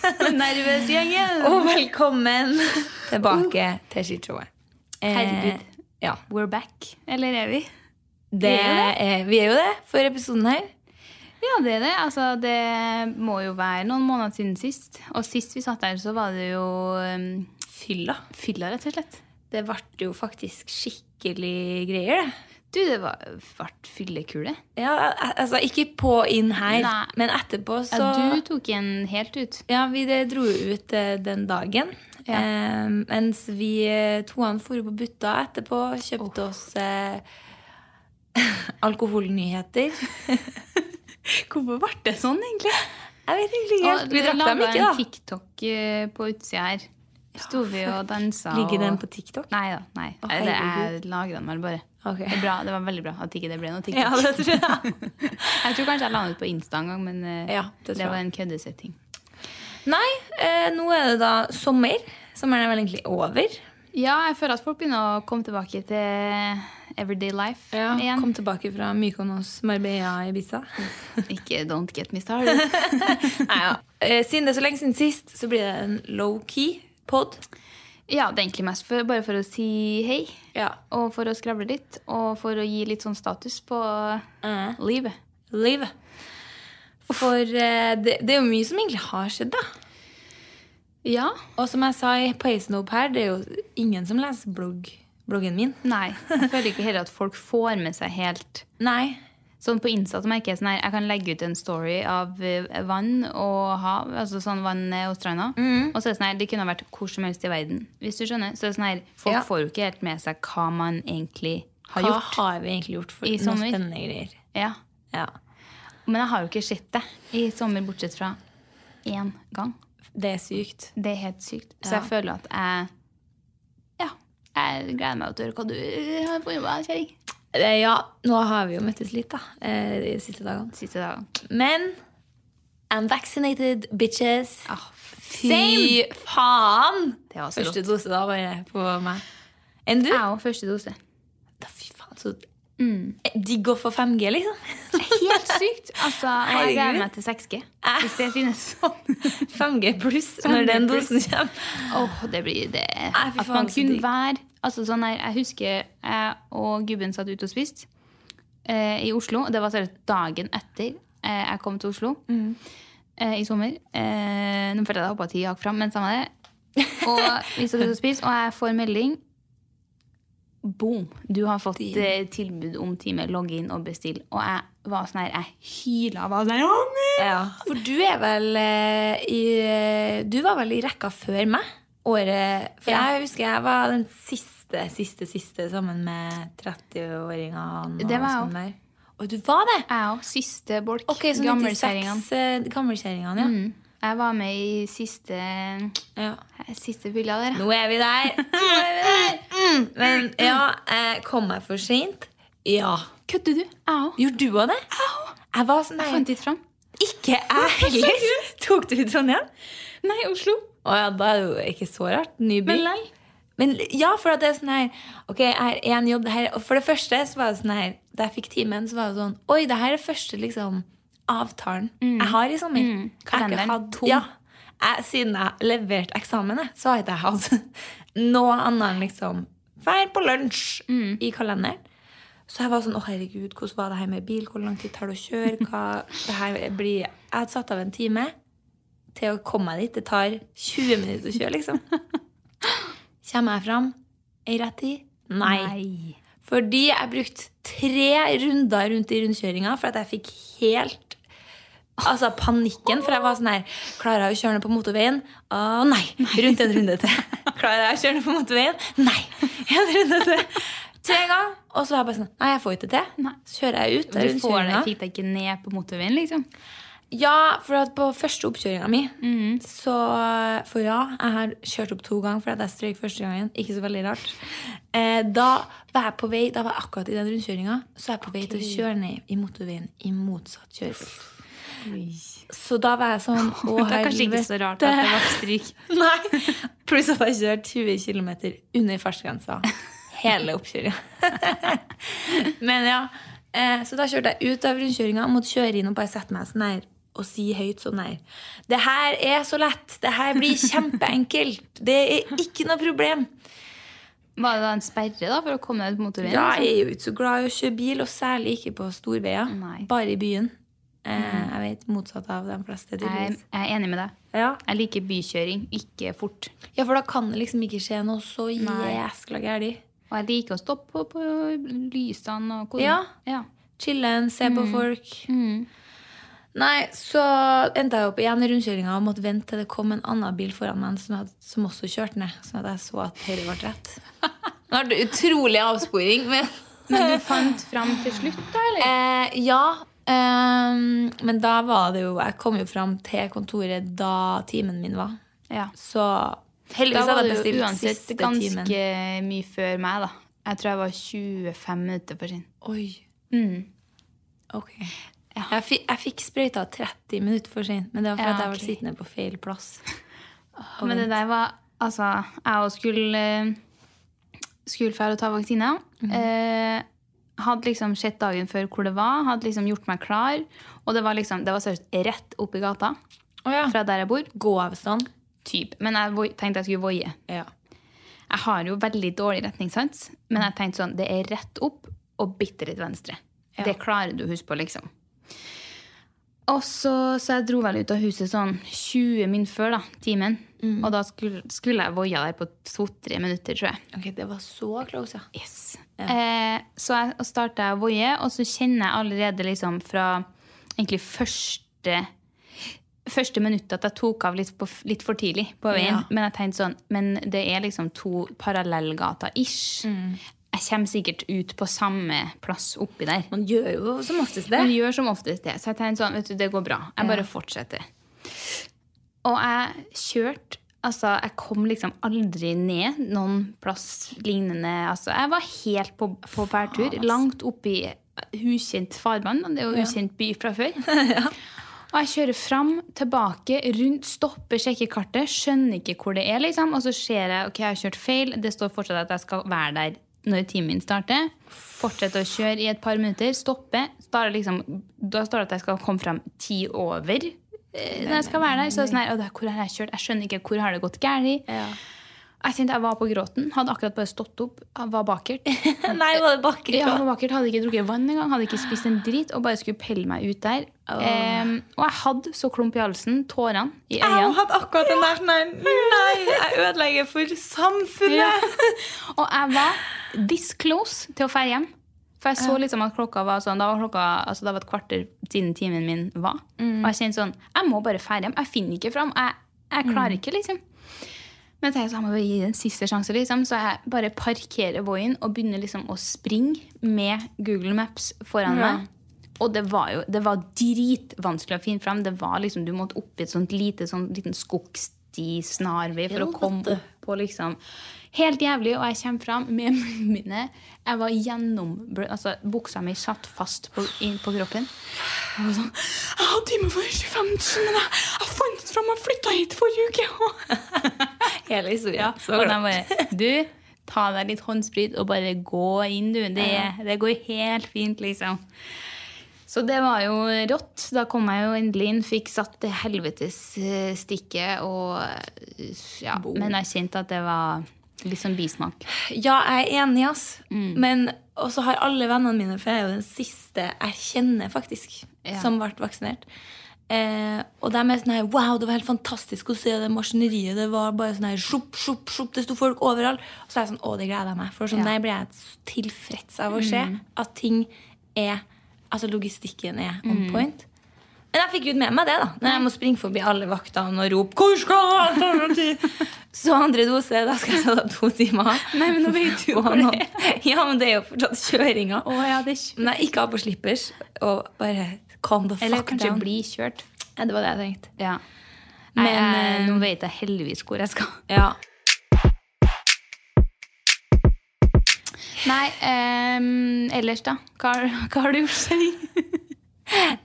sammen! Nervøs gjengen. Og velkommen tilbake til skishowet. Eh, Herregud. ja, We're back. Eller er vi? det er det. er, vi er jo det for episoden her. Ja, det er det. Altså, det må jo være noen måneder siden sist. Og sist vi satt der, så var det jo um, Fylla. fylla, rett og slett. Det ble jo faktisk skikkelig greier, det. Du, det var, ble fyllekule. Ja, altså ikke på inn her, Nei. men etterpå så Ja, du tok en helt ut. Ja, vi dro ut eh, den dagen. Ja. Eh, mens vi eh, toene for på butta etterpå, kjøpte oss eh, alkoholnyheter. Hvorfor ble det sånn, egentlig? Jeg vet egentlig ikke helt. Vi drakk dem ikke, da. Vi ikke, en. TikTok eh, på utsida her. Sto vi og dansa. Ligger den på TikTok? Nei da. nei. Oh, det er lagra den vel bare. Okay. Det, bra, det var veldig bra at ikke det ble noe TikTok. Ja, det tror jeg. Jeg tror kanskje jeg la den ut på Insta en gang, men eh, Ja, det det var en køddesetting. Nei, eh, nå er det da sommer. Sommeren er vel egentlig over. Ja, jeg føler at folk begynner å komme tilbake til everyday life igjen. Kom tilbake fra Mykonos, Marbella, Ibiza. Ikke don't get me started. Nei, ja. Eh, Siden det er så lenge siden sist, så blir det en low-key pod. ja, det er egentlig mest for, bare for å si hei. Ja. Og for å skravle litt. Og for å gi litt sånn status på Mm. livet. Livet. For uh, det, det er jo mye som egentlig har skjedd, da. Ja. Og som jeg sa i Paisnope her, det er jo ingen som leser blogg, bloggen min. Nei. Jeg føler ikke heller at folk får med seg helt Nei. Sånn På Insta så merker jeg sånn her, jeg kan legge ut en story av eh, vann og hav. altså sånn vann og stranda. Og så er det sånn her, det kunne vært hvor som helst i verden. hvis du skjønner. Så det er sånn her, Folk Ja. får jo ikke helt med seg hva man egentlig har Hva gjort. har vi egentlig gjort for I noen sommer? spennende greier? Ja. Ja. Men jeg har jo ikke sett det i sommer, bortsett fra én gang. Det er sykt. Det er helt sykt. Så Ja. jeg føler at jeg Ja. Jeg gleder meg til å høre hva du har funnet på, kjerring. Eh, Ja, nå har vi jo møttes litt, da. eh, De siste dagene. Siste dagen. Men I'm vaccinated, bitches. Ah, Fy same! faen! Det var så Første dose da bare på meg. Enn du? Jeg òg. Første dose. Da, fy faen, så digg å få 5G, liksom. Helt sykt. Altså, jeg gleder meg til 6G. Hvis det finnes sånn. 5G pluss når den dosen kommer. Åh, det blir det. At man kunne være altså sånn her, Jeg husker jeg og gubben satt ute og spiste eh, i Oslo. Det var seriøst dagen etter eh, jeg kom til Oslo Mm. eh, i sommer. Eh, nå følte jeg jeg hoppa ti hakk fram, men samme det. Og vi satt ute og spiste, og jeg får melding. Boom! Du har fått eh, tilbud om time. Logg inn og bestill. Og jeg var sånn her, jeg hyla. Var sånn her, Ja, for du er vel eh, i Du var vel i rekka før meg? Året For Ja. jeg husker jeg var den siste, siste, siste sammen med 30-åringene. og Det var jeg òg. Og du var det? Jeg òg. Siste bolk. Ok, så 96 Gammelkjerringene. eh, Gammelkjerringene, ja. Mm. Jeg var med i siste, ja. siste fylla der. Nå er vi der! Nå er vi der. Men ja, eh, kom jeg for seint? Ja, Kødder du? Jeg òg. Gjorde du òg det? Jeg var sånn Jeg fant ikke fram. Ikke jeg heller. Tok du i Trondheim? Nei, Oslo. Å ja, da er det jo ikke så rart. Ny by. Men nei. Men ja, for at det er sånn her Ok, jeg har én jobb det her, Og for det første så var det sånn her Da jeg fikk timen, så var det sånn Oi, det her er første liksom avtalen jeg har i sommer. Ikke Kalenderen hatt- tom. Ja, jeg, siden jeg leverte eksamen, så har ikke jeg hatt noe annet enn liksom Vær på lunsj i kalenderen. Så jeg var sånn Å, herregud, hvordan var det her med bil? Hvor lang tid tar det å kjøre? Hva det her blir Jeg hadde satt av en time til å komme meg dit. Det tar 20 minutter å kjøre, liksom. Kommer jeg fram i rett tid? Nei. Fordi jeg brukte tre runder rundt i rundkjøringa for at jeg fikk helt Altså panikken, for jeg var sånn her Klarer jeg å kjøre ned på motorveien? Å nei! Rundt en runde til. Klarer jeg å kjøre ned på motorveien? Nei! En runde til. Tre ganger. Og så var jeg bare sånn Nei, jeg får ikke det til. Nei. Så kjører jeg ut Du får det, fikk deg ikke ned på motorveien, liksom? Ja, for at på første oppkjøringa mi mm. Så For ja, jeg har kjørt opp to ganger fordi jeg strøyk første gangen. Ikke så veldig rart. Eh, da var jeg på vei Da var jeg akkurat i den rundkjøringa. Så er jeg på vei til å kjøre ned i motorveien i motsatt kjørefelt. Så da var jeg sånn Å, Det er kanskje ikke så rart at det var stryk. Nei. Pluss at jeg kjørte 20 km under fartsgrensa hele oppkjøringa. Men ja. Eh, så da kjørte jeg ut av rundkjøringa måtte kjøre inn og bare sette meg sånn her og si høyt sånn her. Det her er så lett. Det her blir kjempeenkelt. Det er ikke noe problem. Var det da en sperre da, for å komme deg på motorveien? Ja, liksom? jeg er jo ikke så glad i å kjøre bil, og særlig ikke på storveier. Bare i byen. Eh, jeg vet motsatt av de fleste, jeg, jeg er enig med deg. Ja. Jeg liker bykjøring, ikke fort. ja, for da kan det liksom ikke skje noe så jæskla gærent. Og jeg liker å stoppe på, på lysene og. Ja. ja. Chillen, se på folk. Nei, så endte jeg opp igjen i rundkjøringa og måtte vente til det kom en annen bil foran meg som, hadde, som også kjørte ned. Sånn at jeg så at høyre ble rett. Det utrolig avsporing, men Men du fant fram til slutt, da? eller? eh, Ja. Ehm, men da var det jo Jeg kom jo fram til kontoret da timen min var. Ja. Så Da heldigvis var hadde jeg bestilt uansett siste ganske timen. mye før meg, da. Jeg tror jeg var 25 minutter for sin. Oi. Mm. Ok. Jeg, fikk, jeg fikk sprøyta 30 minutter for sent, men det var fordi Ja, at jeg var sittende på feil plass. Men det der var Altså, jeg òg skulle eh, Skulle dra og ta vaksine. eh, hadde liksom sett dagen før hvor det var, hadde liksom gjort meg klar. Og det var liksom, det var seriøst rett oppi gata oh, ja. fra der jeg bor. Gåavstand. Typ. Men jeg voi- tenkte jeg skulle voie. Ja. Jeg har jo veldig dårlig retningssans, men jeg tenkte sånn, det er rett opp og bitte litt venstre. Ja. Det klarer du å huske på, liksom. Og så, så jeg dro vel ut av huset sånn 20 min før da, timen. Mm. Og da skulle, skulle jeg voia der på to-tre minutter, tror jeg. Ok, det var så close, ja. Yes. Eh, så jeg starta jeg å voie, og så kjenner jeg allerede liksom fra egentlig første Første minuttet at jeg tok av litt, på, litt for tidlig på veien. Ja. Men jeg tenkte sånn, men det er liksom to parallellgater-ish. Mm. Jeg kommer sikkert ut på samme plass oppi der. Man gjør jo som oftest det. Man gjør som oftest det. Så jeg tenkte sånn, vet du, det går bra. Jeg bare fortsetter. Og jeg kjørte Altså, jeg kom liksom aldri ned noen plass lignende. Altså, jeg var helt på, på bærtur. Langt oppi ukjent farvann. og Det er jo ukjent by fra før. Og jeg kjører fram, tilbake, rundt, stopper, sjekker kartet, skjønner ikke hvor det er, liksom. Og så ser jeg ok, jeg har kjørt feil. Det står fortsatt at jeg skal være der når timen min starter. Fortsetter å kjøre i et par minutter, stopper. Liksom, da står det at jeg skal komme fram ti over når jeg skal være der. Så sånn her, «Å, hvor har jeg kjørt? Jeg skjønner ikke hvor har det gått galt. Ja. Jeg kjente jeg var på gråten. Hadde akkurat bare stått opp. Var bakert. Nei, var det bakert? Ja, var bakert, hadde ikke drukket vann engang, hadde ikke spist en drit og bare skulle pelle meg ut der. Em, og jeg hadde så klump i halsen, tårene i Jeg hadde akkurat den der nei, Nei, jeg ødelegger for samfunnet! Ja. Og jeg var this close til å fære hjem. For jeg så liksom at klokka var sånn, da var klokka, altså det var et kvarter siden timen min var. Og jeg kjente sånn, jeg må bare dra hjem. Jeg finner ikke fram. Jeg, jeg klarer ikke, liksom. Men jeg tenkte, så jeg må gi det en siste sjanse, liksom. Så jeg bare parkerer Voien og begynner liksom å springe med Google Maps foran Ja. meg. Og det var jo det var dritvanskelig å finne fram. Det var liksom, Du måtte opp i et sånt lite sånn liten skogsti, snarvei, for å komme opp på liksom Helt jævlig, og jeg kommer fram med munnene mine. Jeg var gjennomblødd. Altså, buksa mi satt fast på, inn på kroppen. Jeg var sånn Jeg har time for 25 minutter, men jeg, jeg fant det fram og flytta hit forrige uke. Hele historien. Ja, Så og de bare Du, ta deg litt håndsprit og bare gå inn, du. Det, det går helt fint, liksom. Så det var jo rått. Da kom jeg jo endelig inn, fikk satt det helvetes stikket, og ja, Men jeg kjente at det var litt sånn bismak. Ja, jeg er enig, ass. Mm. Men også har alle vennene mine, for jeg er jo den siste jeg kjenner, faktisk, Ja. som ble vaksinert. Eh, og de er sånn her Wow, det var helt fantastisk å se det maskineriet. Det var bare sånn her sjupp, sjupp, sjupp, Det sto folk overalt. Og så er jeg sånn Å, det gleder jeg meg. For sånn Ja. der blir jeg tilfreds av å se at ting er Altså logistikken er on point. Men jeg fikk ikke med meg det, da. Når jeg må springe forbi alle vaktene og rope 'Hvor skal alternativ?' Så andre dose, da skal jeg ta to timer. Nei, men nå vet du hvor det Ja, men det er jo fortsatt kjøringa. Oh, ja, det er kjøring. Men jeg ikke har på slippers og bare calm the fuck Eller kanskje down. bli kjørt. Ja, det var det jeg tenkte. Ja. Men, Men eh, nå vet jeg heldigvis hvor jeg skal. Ja. Nei, um, ellers, da? Hva, hva har du gjort?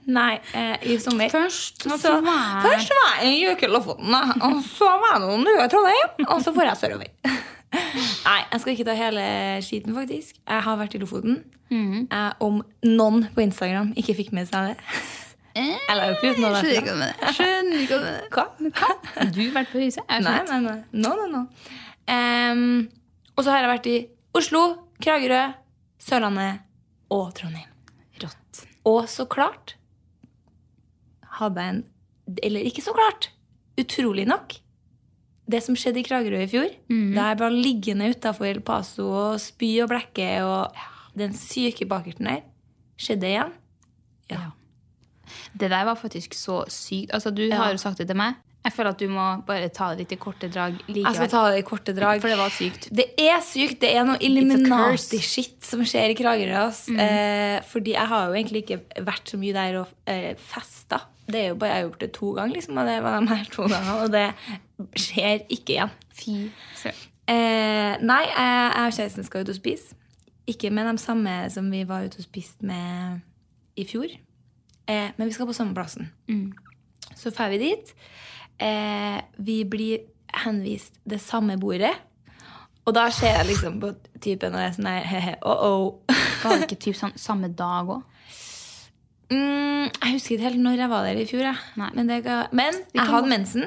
Nei, eh, i sommer Først så, var Først var jeg i Jøkel-Lofoten. Og så var jeg noen dager i Trondheim. Og så får jeg sørover. Nei, jeg skal ikke ta hele skiten, faktisk. Jeg har vært i Lofoten. Mhm. Eh, om noen på Instagram ikke fikk med seg det. Jeg la jo ikke ut noe derfra. det. Skjønner ikke med det. Hva? Har du vært på huset? Nei, men nei, nei. No, no, no. Um, og så har jeg vært i Oslo, Kragerø, Sørlandet og Trondheim. Og så klart hadde jeg en Eller ikke så klart. Utrolig nok. Det som skjedde i Kragerø i fjor, da jeg var liggende utafor El Paso og spy og blekke og den syke bakerten der, skjedde igjen. Ja. Det der var faktisk så sykt. Altså, du har jo sagt det til meg. Jeg føler at du må bare ta det litt i korte drag Jeg skal ta det i korte drag. For det var sykt. Det er sykt. Det er noe. Mm. Illuminati-shit som skjer i Kragerø. Mm. Eh, fordi jeg har jo egentlig ikke vært så mye der og eh, festa. Det er jo bare, jeg har gjort det to ganger, liksom, og det var de her to gangene. Og det skjer ikke igjen. Fy søren. Eh, nei, jeg, jeg og kjæresten skal ut og spise. Ikke med de samme som vi var ute og spiste med i fjor. Eh, men vi skal på samme plassen. Så drar vi dit. Eh, vi blir henvist det samme bordet. Og da ser jeg liksom på typen og jeg er sånn nei, he-he, oh-oh. Var det ikke typ sånn samme dag òg? Mm, jeg husker ikke helt når jeg var der i fjor. Jeg. Men, det ga, men jeg hadde mensen.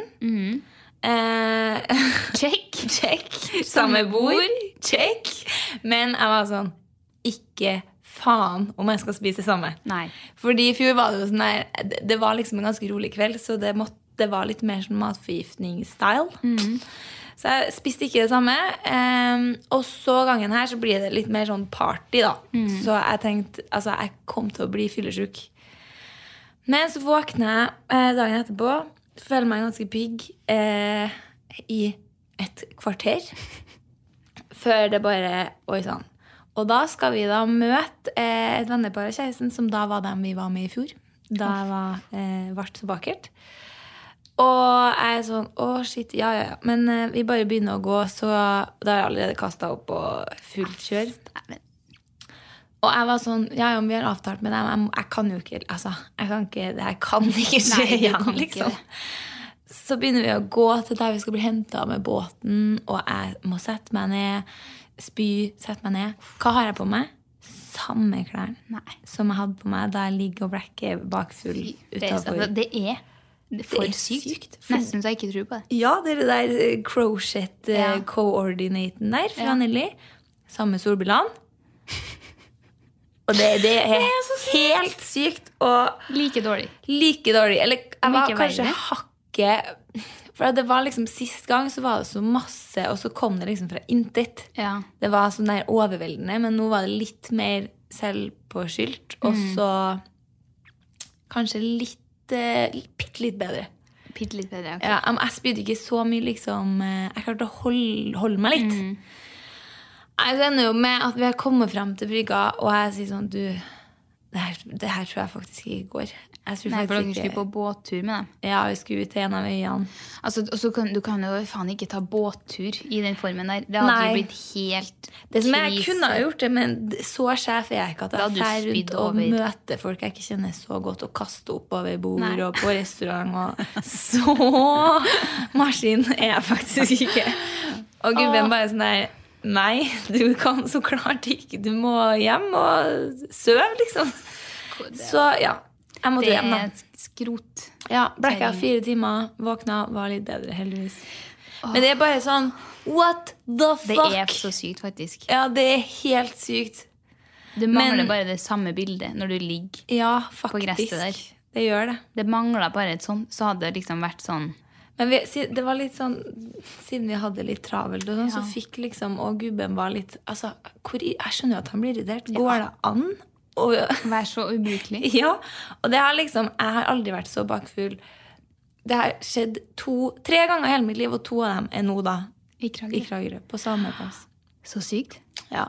Eh, Check. Check. Samme bord. Check. Men jeg var sånn Ikke faen om jeg skal spise det samme. Nei. Fordi i fjor var det jo sånn der Det, det var liksom en ganske rolig kveld, så det, måtte, det var litt mer sånn matforgiftning-style. Så jeg spiste ikke det samme. Um, og så gangen her så blir det litt mer sånn party, da. Så jeg tenkte Altså, jeg kom til å bli fyllesyk. Men så våkner jeg eh, dagen etterpå, føler meg ganske pigg eh, i et kvarter. Før det bare Oi sann. Og da skal vi da møte eh, et vennepar av kjæresten, som da var dem vi var med i fjor. Da jeg var, eh, ble så bakert. Og jeg er sånn Å, shit, ja, ja, ja. Men eh, vi bare begynner å gå, så da har jeg allerede kasta opp og fullt kjør. Og jeg var sånn Ja, ja, men vi har avtalt med dem. Jeg, må- jeg kan jo ikke Altså, jeg kan ikke Det her kan ikke skje Nei, igjen, kan ikke liksom. Så begynner vi å gå til der vi skal bli henta med båten, og jeg må sette meg ned, spy, sette meg ned. Hva har jeg på meg? Samme klær Nei. som jeg hadde på meg da jeg ligger og blekker bakfull Det er, utafor. det er for er sykt. sykt. For- Nesten så jeg ikke tror på det. Ja, det er det der eh, crochet eh, Ja. der fra Ja. Nelly. Samme solbrillene. Og det, det er helt sykt og Like dårlig. like dårlig. Eller jeg var kanskje verre. hakket For det var liksom Sist gang så var det så masse, og så kom det liksom fra intet. Ja. Det var sånn der overveldende, men nå var det litt mer selvpåskyldt. Og Mm. så kanskje litt Bitte litt bedre. Bitte litt bedre. ok. Ja, jeg spydde ikke så mye, liksom. eh, Jeg klarte å holde, holde meg litt. Mm. Jeg ender jo med at vi har kommet frem til brygga, og jeg sier sånn Du, Det her, det her tror jeg faktisk ikke går. Jeg skulle for dere skulle på båttur med dem. Ja, vi skulle til en av øyene. Altså, og kan, du kan jo faen ikke ta båttur i den formen der. Det hadde Nei. jo blitt helt Det som jeg kunne ha gjort det, men så sjef er jeg ikke at jeg drar rundt og over. møter folk jeg ikke kjenner så godt, og kaster opp over bord Nei. og på restaurant. Og så maskin er jeg faktisk ikke. Og gubben bare sånn der Nei, du kan så klart ikke. Du må hjem og sove, liksom. Så ja. Jeg måtte Det hjem, da. er et skrot. Ja, Blacka fire timer, våkna, var litt bedre, heldigvis. Men det er bare sånn What the fuck? Det er så sykt, faktisk. Ja, det er helt sykt. Du mangler Men- bare det samme bildet når du ligger. Ja, På gresset der. Det gjør det. Det mangler bare et sånt, så hadde det liksom vært sånn Men vi, det var litt sånn Siden vi hadde litt travelt, og sånn, så fikk liksom Og gubben var litt altså, hvor, Jeg skjønner jo at han blir irritert. Går det an? Og, Vær så ubrukelig. ja, og det har liksom Jeg har aldri vært så bakfull. Det har skjedd to, tre ganger i hele mitt liv, og to av dem er nå, da. I I Kragerø. Kragerø. På samme plass. Så sykt. Ja.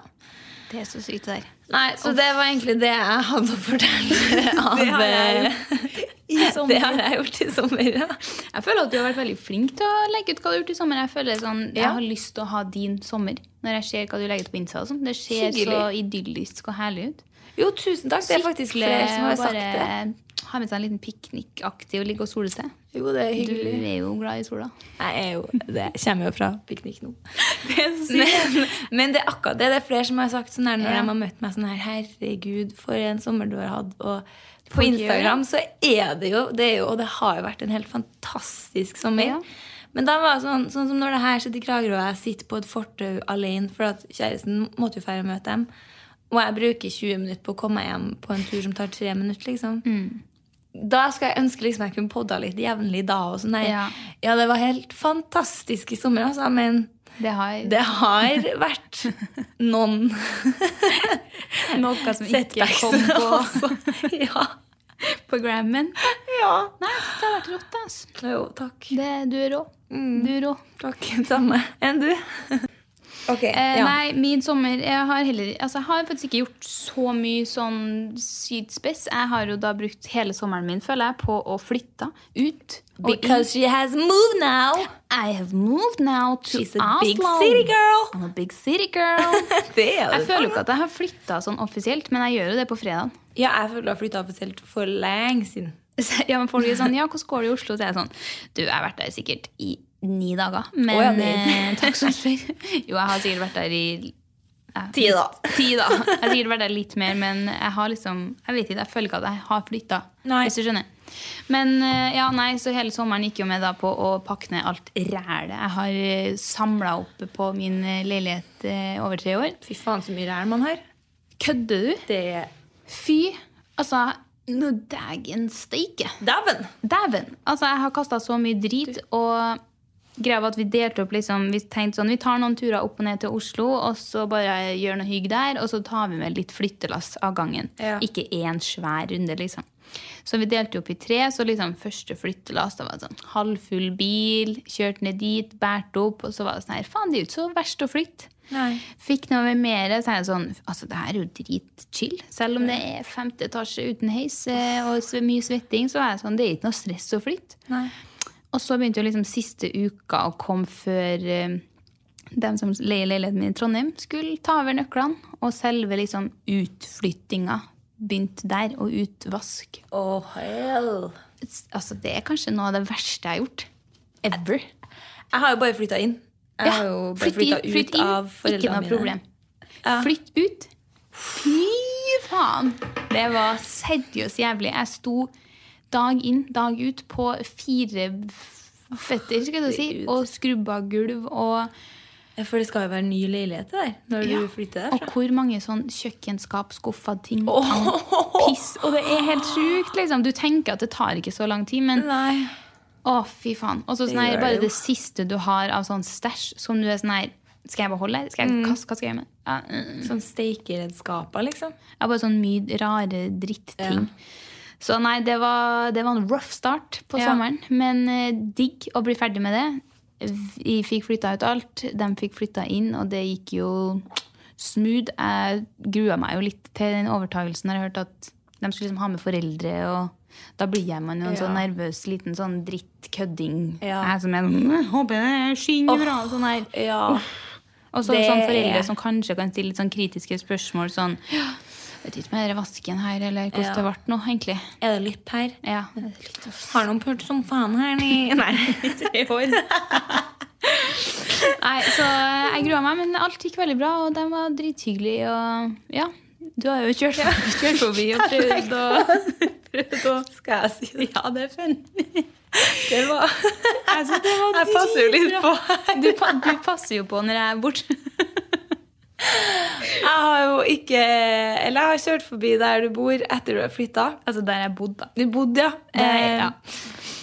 Det er så sykt, det der. Nei, så det var egentlig det jeg hadde å fortelle. Av, Det har jeg i. Det har jeg gjort i sommer. Ja. Jeg føler at du har vært veldig flink til å legge ut hva du har gjort i sommer. Jeg føler sånn, jeg har lyst til å ha din sommer når jeg ser hva du legger ut på Insta. sånn. Det ser Hyggelig. så idyllisk og herlig ut. Jo, tusen takk. Det er faktisk Sykle flere som har sagt det. Ha med seg en liten piknikaktig og ligge og sole seg. Jo, det er Du er jo glad i sola. Jeg er jo, det kommer jo fra piknik nå. Men, men det er akkurat det. Det er flere som har sagt sånn her når Ja. de har møtt meg sånn her Herregud, for en sommer du har hatt. Og på Instagram så er det jo, det er jo Og det har jo vært en helt fantastisk sommer. Ja. Men da var det sånn, sånn som når det her sitter i Kragerø, og jeg sitter på et fortau alene, for at kjæresten måtte jo feire møte dem. Og jeg bruker 20 minutter på å komme meg hjem på en tur som tar tre minutter. liksom. Da skal jeg ønske liksom jeg kunne podda litt jevnlig da. og sånn. Ja. ja, det var helt fantastisk i sommer, altså, men Det har det har vært noen noe som ikke kom på. Ja. på Grammen. ja. Nei, det har vært rått. Altså. Jo, takk. Det, du er rå. Du er rå. Takk. Samme enn du. Ok, Eh, ja. Nei, min sommer Jeg har heller Altså, jeg har faktisk ikke gjort så mye sånn sydspiss. Jeg har jo da brukt hele sommeren min, føler jeg, på å flytte ut. Because she has moved now. I have moved now to She's a Oslo. big city girl. I'm a big city girl. Det Jeg føler jo ikke at jeg har flytta sånn offisielt, men jeg gjør jo det på fredag. Ja, jeg føler du har flytta offisielt for lenge siden. Ja, men folk er sånn, ja, hvordan går det i Oslo? Så jeg er sånn, du, jeg har vært der sikkert i ni dager. Men oh, ja, eh, takk som spør. Jo, jeg har sikkert vært der i ja, Ti, da. Ti, da. Jeg har sikkert vært der litt mer, men jeg har liksom, jeg vet ikke, jeg føler ikke at jeg har flytta. Hvis du skjønner. Men eh, ja, nei, så hele sommeren gikk jo med da på å pakke ned alt rælet. Jeg har samla opp på min eh, leilighet eh, over tre år. Fy faen, så mye ræl man har. Kødder du? Det Fy! Altså, nå dægen steike. Dæven! Dæven! Altså, jeg har kasta så mye drit. Og greia var at vi delte opp liksom, Vi tenkte sånn, vi tar noen turer opp og ned til Oslo, og så bare gjør noe hygg der. Og så tar vi med litt flyttelass av gangen. Ja. Ikke én svær runde, liksom. Så vi delte opp i tre. Så liksom første flyttelass da var det sånn halvfull bil. Kjørte ned dit, båret opp, og så var det sånn her Faen, det er jo ikke så verst å flytte. Nei. Fikk noe mer, så er jeg sånn Altså, det her er jo dritchill. Selv om det er femte etasje uten heis eh, og mye svetting, så er jeg sånn, det er ikke noe stress å flytte. Nei. Og så begynte jo liksom siste uka å komme før eh, dem som leier leiligheten min i Trondheim, skulle ta over nøklene. Og selve liksom utflyttinga begynte der. Og utvask. Oh, hell. Altså, det er kanskje noe av det verste jeg har gjort. Ever. Jeg har jo bare flytta inn. Jeg har jo bare flytt flytta inn, flytt inn. av Ikke noe problem. Flytt ut. Fy faen! Det var seriøst jævlig. Jeg sto dag inn, dag ut på fire føtter skal du si, og skrubba gulv. Og, Ja, For det skal jo være ny leilighet der når ja, du flytter og hvor mange sånn kjøkkenskap, skuffa ting, tang, piss. Og det er helt sjukt, liksom. Du tenker at det tar ikke så lang tid, men Nei. å, fy faen. Og så sånn her, bare det siste du har av sånn stæsj, som du er sånn her Skal jeg beholde? Skal Mm. jeg, hva, hva skal jeg gjøre med? Ja, mm. Sånn steikeredskaper, liksom. Ja, bare sånn mye rare dritting. Så nei, det var, det var en rough start på Ja. sommeren. Men eh, digg å bli ferdig med det. Vi fikk flytta ut alt. De fikk flytta inn, og det gikk jo smooth. Jeg grua meg jo litt til den overtagelsen jeg hørte at De skulle liksom ha med foreldre, og da blir man jo en sånn nervøs liten sånn drittkødding. Ja. Jeg som er sånn Håper det skinner bra. og Sånn her. Ja. Og så Det sånn foreldre som kanskje kan stille litt sånn kritiske spørsmål. sånn, «Ja, Vet ikke med er vasken her, eller hvordan Ja. det ble nå, egentlig. Er det litt her? Ja. Har noen pult som faen her? Nei. Nei. Tre år. Nei, så jeg grua meg, men alt gikk veldig bra, og de var drithyggelige. Og ja, du har jo kjørt, kjørt forbi og prøvd å prøvd å- Skal jeg si det? Ja, det er funny. Det var Jeg det var Jeg passer jo litt på. Du, du passer jo på når jeg er borte. Jeg har jo ikke Eller jeg har kjørt forbi der du bor etter du har flytta. Altså der jeg bodde, da. Du bodde, ja. Det- eh, ja.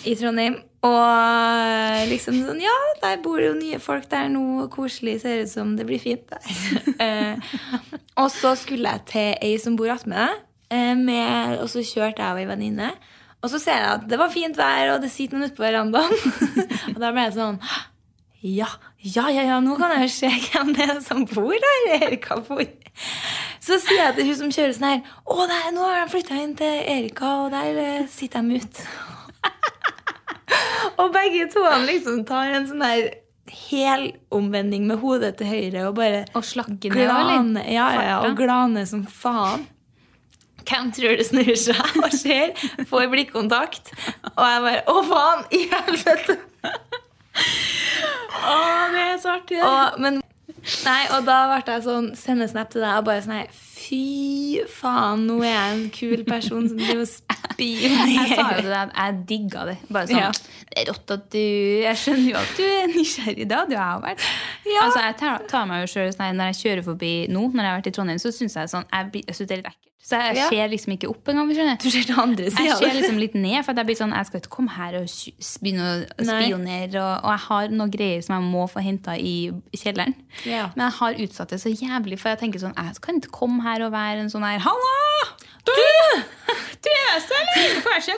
I Trondheim. Og liksom sånn Ja, der bor jo nye folk der nå. Koselig. Ser ut som det blir fint der. eh, og så skulle jeg til ei som bor attmed deg, eh, og så kjørte jeg og ei venninne. Og så ser jeg at det var fint vær, og det sitter noen ute på verandaen. og da ble jeg sånn ja, ja, ja, ja, nå kan jeg jo se hvem det er som bor der. Erika bor. Så sier jeg til hun som kjører sånn her Å, der, nå har de flytta inn til Erika, og der eh, sitter de ute. og begge to han liksom tar en sånn her helomvending med hodet til høyre og bare Og slakke ned, glane, ja, ja, ja, og glane som faen. Hvem tror det snur seg og ser? Får blikkontakt. Og jeg bare Å, faen! I helvete! Å, det er så artig. Og, men, nei, og da ble jeg sånn Sende snap til deg og bare sånn Fy faen, nå er jeg en kul person som driver og Jeg sa jo spionerer. til deg jeg digga det. Bare sånn, Ja. Det er rått at du Jeg skjønner jo at du er nysgjerrig. Hadde jo jeg vært. Ja. Altså, jeg tar, tar meg jo selv, sånn, Når jeg kjører forbi nå, når jeg har vært i Trondheim, så syns jeg sånn, jeg, jeg synes det er litt ekkelt. Så jeg Ja. ser liksom ikke opp engang. Du ser til andre siden. Jeg ser liksom litt ned, for jeg blir sånn, jeg skal ikke komme her og begynne å spionere. Og, og jeg har noen greier som jeg må få henta i kjelleren. Ja. Men jeg har utsatt det så jævlig, for jeg tenker sånn, jeg kan ikke komme her og være en sånn her Halla! Du! Du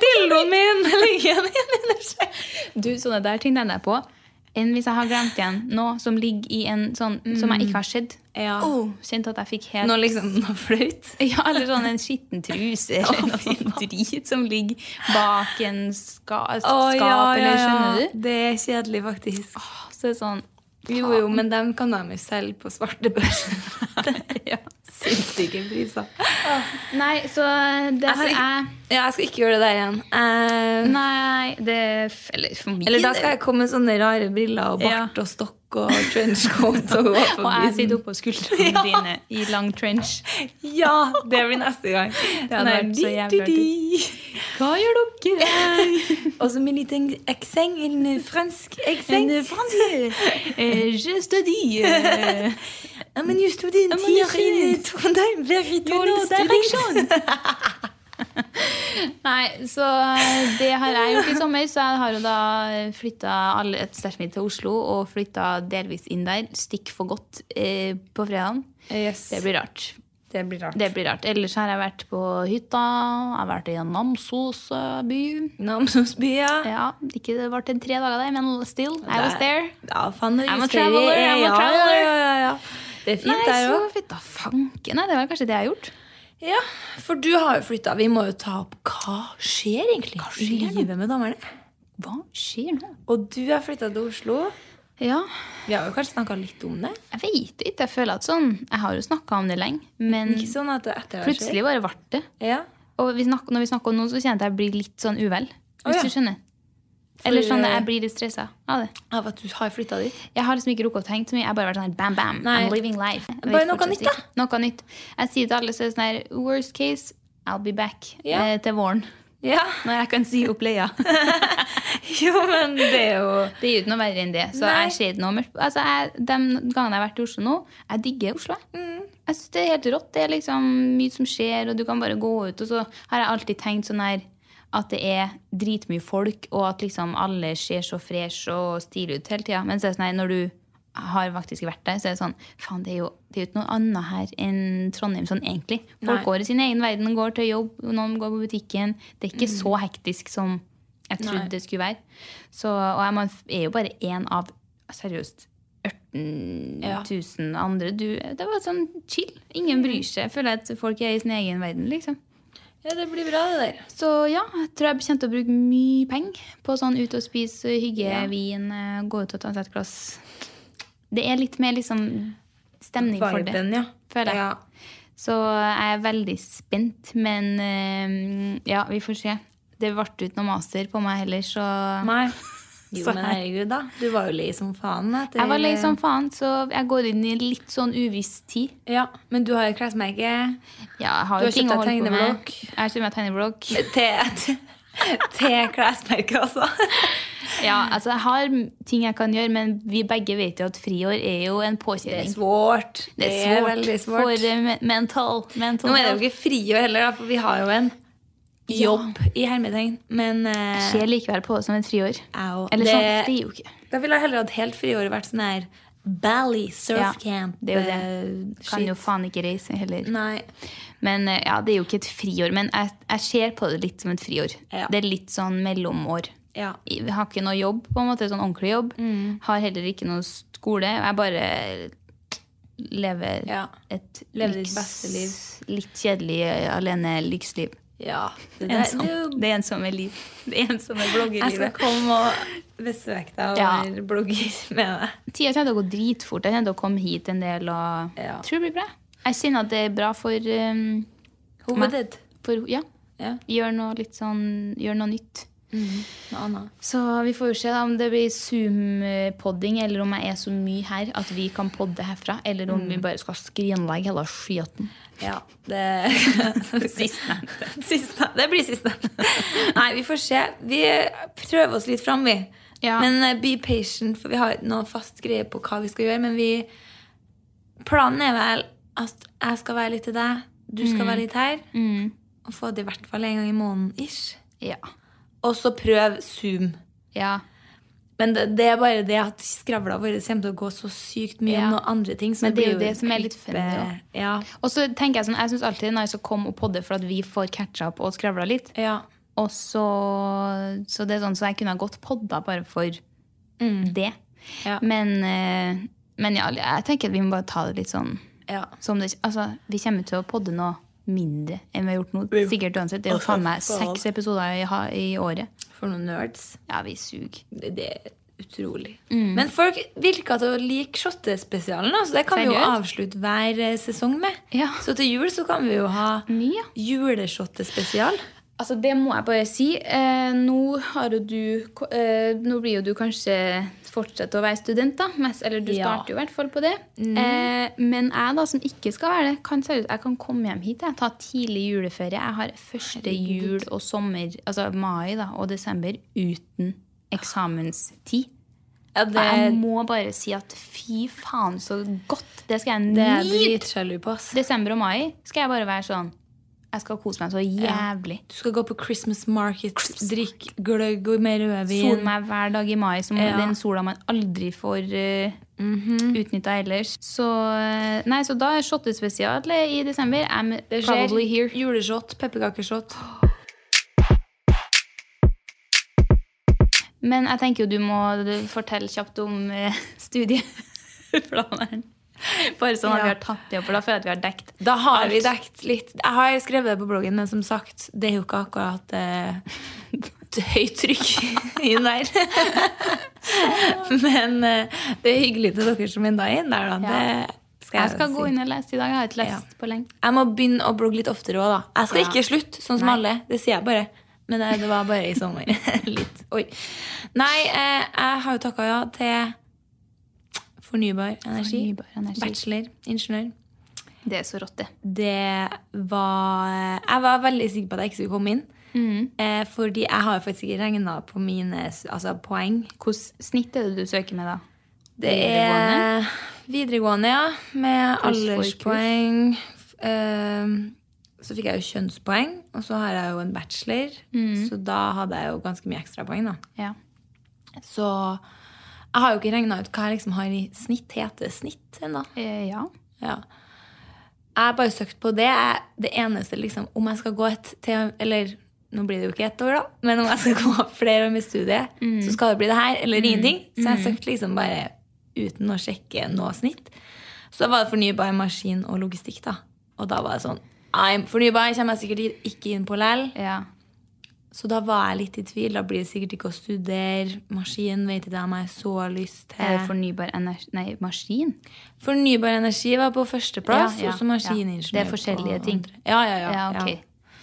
Dildoen min ligger igjen under seg. Du, sånne der ting tenner jeg på. Enn hvis jeg har glemt igjen noe som ligger i en sånn som jeg ikke har sett. Ja. Oh, kjente at jeg fikk helt Noe liksom noe flaut. ja, Eller sånn en skitten truse eller noe sånt drit som ligger bak en ska, skap. eller skjønner du? Det er kjedelig, faktisk. Så det er sånn Jo, jo, men dem kan de jo selge på svartebørsen. ja. Sinnssyke priser. Nei, så det har jeg Ja, jeg skal ikke gjøre det der igjen. Uh, Nei, det Eller for min eller da skal jeg komme med sånne rare briller og Ja. bart og stokk og trenchcoat. Og, Og jeg sitter oppå skuldrene dine i lang trench. Ja, det blir neste gang. Det hadde vært så jævlig di. Hva gjør dere? Og så med litt en accent, en fransk ekseng. En fransk eh, Je studie eh, Ja, men you student you here in. Trondheim, very tall know student. Nei, så det har jeg gjort i sommer. Så jeg har jo da flytta et stæsjet mitt til Oslo og flytta delvis inn der. Stikk for godt eh, på fredagen. Yes. Det blir rart. Det blir rart. Det blir rart. Ellers har jeg vært på hytta. Jeg har vært i Namsos eh, by. Namsosby, ja. Ja, ikke det ble en tre dager der, men still, I was there. Ja, faen, I'm a traveler, er- I'm a traveler. Ja, ja. Det er fint Nei, der så òg. fint da fanken. Det var kanskje det jeg har gjort. Ja, for du har jo flytta. Vi må jo ta opp hva skjer egentlig skjer i nå? livet med damene. Hva skjer nå? Og du har flytta til Oslo. Ja, Vi har jo kanskje snakka litt om det. jeg vet ikke. Jeg føler at sånn Jeg har jo snakka om det lenge, men Ikke sånn at det etter det plutselig bare ble det. Ja. Og vi snakker, når vi snakker om noe, så kjenner jeg at jeg blir litt sånn uvel. Å, Hvis ja. du skjønner. Eller sånn eh, jeg blir litt stressa av det. Av at du har flytta dit. Jeg har liksom ikke rukket å tenke så mye. Jeg har bare vært sånn bam, bam. Nei. I'm living life. Bare noe nytt, da. Noe nytt. Jeg sier til alle så sånn her Worst case, I'll be back Ja. eh, til våren. Ja. Når jeg kan si opp leia. Jo, men det er jo Det er jo ikke noe verre enn det. Så Nei. jeg ser ikke noe mørkt altså, jeg, De gangene jeg har vært i Oslo nå, jeg digger Oslo. Mm. Jeg synes Det er helt rått. Det er liksom mye som skjer, og du kan bare gå ut. Og så har jeg alltid tenkt sånn her at det er dritmye folk, og at liksom alle ser så fresh og stilige ut hele tida. Men så er det sånn når du har faktisk vært der, så er det sånn Faen, det er jo, det er jo ikke noe annet her enn Trondheim sånn egentlig. Folk Nei. går i sin egen verden, går til jobb, noen går på butikken. Det er ikke så hektisk som jeg trodde Mm. Nei. det skulle være. Så, og jeg man er jo bare én av seriøst 18 Ja. 000 andre. Du, det var sånn chill. Ingen bryr seg. Jeg føler at folk er i sin egen verden, liksom. Ja, det blir bra, det der. Så ja, jeg tror jeg kommer til å bruke mye penger på sånn ut og spise, hygge, Ja. vin, eh, gå ut og ta seg et glass. Det er litt mer liksom stemning for det, ja. føler jeg. Ja. Så jeg er veldig spent, men eh, ja, vi får se. Det ble ikke noe master på meg heller, så Nei. Jo, men herregud, da. Du var jo lei som faen. Etter, Jeg var lei som faen, så jeg går inn i litt sånn uviss tid. Ja, Men du har jo klesmerke Ja, jeg har Du jo har ting kjøpt deg tegneblokk. Jeg har kjøpt meg tegneblokk. til, til klesmerket, altså. Ja, altså jeg har ting jeg kan gjøre, men vi begge vet jo at friår er jo en Det er svårt. Det er svårt veldig svårt. for eh, mental, mental Nå er det jo ikke friår heller, da, for vi har jo en jobb i hermetegn. Men uh, Jeg ser likevel på det som et friår. au, Eller det, sånn, det er jo ikke Da ville jeg heller hatt helt friår og vært sånn her Bally Ja, surfcamp. det er jo det. eh, Kan jo faen ikke reise heller. Nei. Men eh, ja, det er jo ikke et friår. Men jeg, jeg ser på det litt som et friår. Ja. Det er litt sånn mellomår. Ja. Jeg har ikke noe jobb, på en måte, sånn ordentlig jobb. Mm. Har heller ikke noe skole. Jeg bare lever Ja. et Lever ditt lyks- beste liv. litt kjedelig alene lyksliv. Ja. Det, der, Ensom. det Det ensomme liv. Det ensomme bloggerlivet. Jeg skal komme og besøke deg og Ja. være blogger med deg. Tida kommer til å gå dritfort. Jeg kommer til å komme hit en del. og Ja. tror det blir bra. Jeg kjenner at det er bra for, um, Hovedet. for Ja, Ja. gjør noe litt sånn Gjør noe nytt. Noe annet. Så vi får jo se da om det blir Zoom-podding, eller om jeg er så mye her at vi kan podde herfra. Eller om vi bare skal skrinlegge hele skiten. Ja, det Sistnevnte. Siste. Det blir siste. Nei, vi får se. Vi prøver oss litt fram, vi. Ja. Men eh, be patient, for vi har ikke noe fast greie på hva vi skal gjøre. Men vi Planen er vel at jeg skal være litt til deg, du skal være litt her. Og få det i hvert fall en gang i måneden ish. Ja. Og så prøv Zoom. ja. Men det, det er bare det at skravla vår kommer til å gå så sykt mye Ja. om noen andre ting. Men det er jo det som er litt funnet. funny. Ja. Og så tenker Jeg sånn, jeg syns alltid det er nice å komme og podde for at vi får catcha opp og skravla litt. ja. Og så, så det er sånn, så jeg kunne ha godt podda bare for det. Ja. Men, eh, men ja, jeg tenker at vi må bare ta det litt sånn ja. som det, altså, Vi kommer til å podde noe mindre enn vi har gjort nå. Sikkert uansett. Det er jo faen meg seks episoder i, i året. For noen nerds. Ja, vi suger. Det, det er utrolig. Mm. Men folk virka til å like Shottespesialen, så det kan vi jo avslutte hver eh, sesong med. Ja. Så til jul så kan vi jo ha Mye. juleshottespesial. Altså, det må jeg bare si. Eh, nå du eh, Nå blir jo du kanskje fortsette å være student, da. Eller du starter jo i hvert fall på det. Eh, men jeg, da, som ikke skal være det, kan seriøst Jeg kan komme hjem hit. Jeg tar tidlig juleferie. Jeg har første jul og sommer, altså mai da, og desember, uten eksamenstid. Ja, det, jeg må bare si at fy faen, så godt. Det skal jeg nyte. Desember og mai skal jeg bare være sånn Jeg skal kose meg så jævlig. Du skal gå på Christmas market, drikke gløgg og mer rødvin. Sol meg hver dag i mai, som Ja. den sola man aldri får uh, utnytta ellers. Så, eh, nei, så da er shottespesial i desember. I'm Det skjer probably here. juleshot, pepperkakeshot. Men jeg tenker jo du må fortelle kjapt om uh, studieplanen. Bare sånn at Ja. vi har tatt det opp, for da føler jeg at vi har dekt Da har vi dekt litt. Jeg har skrevet det på bloggen, men som sagt, det er jo ikke akkurat eh, høyt trykk inn der. men eh, det er hyggelig til dere som enda er inn der, da. Ja. Det skal Jeg skal si. gå inn og lese i dag. Jeg har ikke lest Ja. på lenge. Jeg må begynne å blogge litt oftere òg, da. Jeg skal ikke slutte, sånn som Nei. alle. Det sier jeg bare. Men eh, det var bare i sommer. litt. Oi. Nei, eh, jeg har jo takka ja til fornybar energi. Fornybar energi. Bachelor, ingeniør. Det er så rått, det. Det var Jeg var veldig sikker på at jeg ikke skulle komme inn. Mm. Eh, fordi jeg har faktisk ikke regna på mine altså, poeng. Hvilket snitt er det du søker med, da? Det er videregående, ja. Med alderspoeng. Eh, så fikk jeg jo kjønnspoeng, og så har jeg jo en bachelor. Mm. Så da hadde jeg jo ganske mye ekstrapoeng, da. Ja. Så jeg har jo ikke regna ut hva jeg liksom har i snitt. Heter snitt ennå? Eh, ja. Ja. Jeg har bare søkt på det. Det eneste, liksom, om jeg skal gå et til Eller nå blir det jo ikke ett år, da, men om jeg skal gå flere år med studiet, så skal det bli det her eller ingenting. Så jeg søkte liksom bare uten å sjekke noe snitt. Så var det fornybar maskin og logistikk, da. Og da var det sånn I'm fornybar kommer jeg sikkert ikke inn på lell. Ja. Så da var jeg litt i tvil. Da blir det sikkert ikke å studere maskin. Vet ikke om jeg har så lyst til Er det fornybar energi Nei, maskin? Fornybar energi var på førsteplass, Ja, ja, og så maskiningeniør. ja. Det er forskjellige ting. Ja, ja, ja. Ja, ok. ja.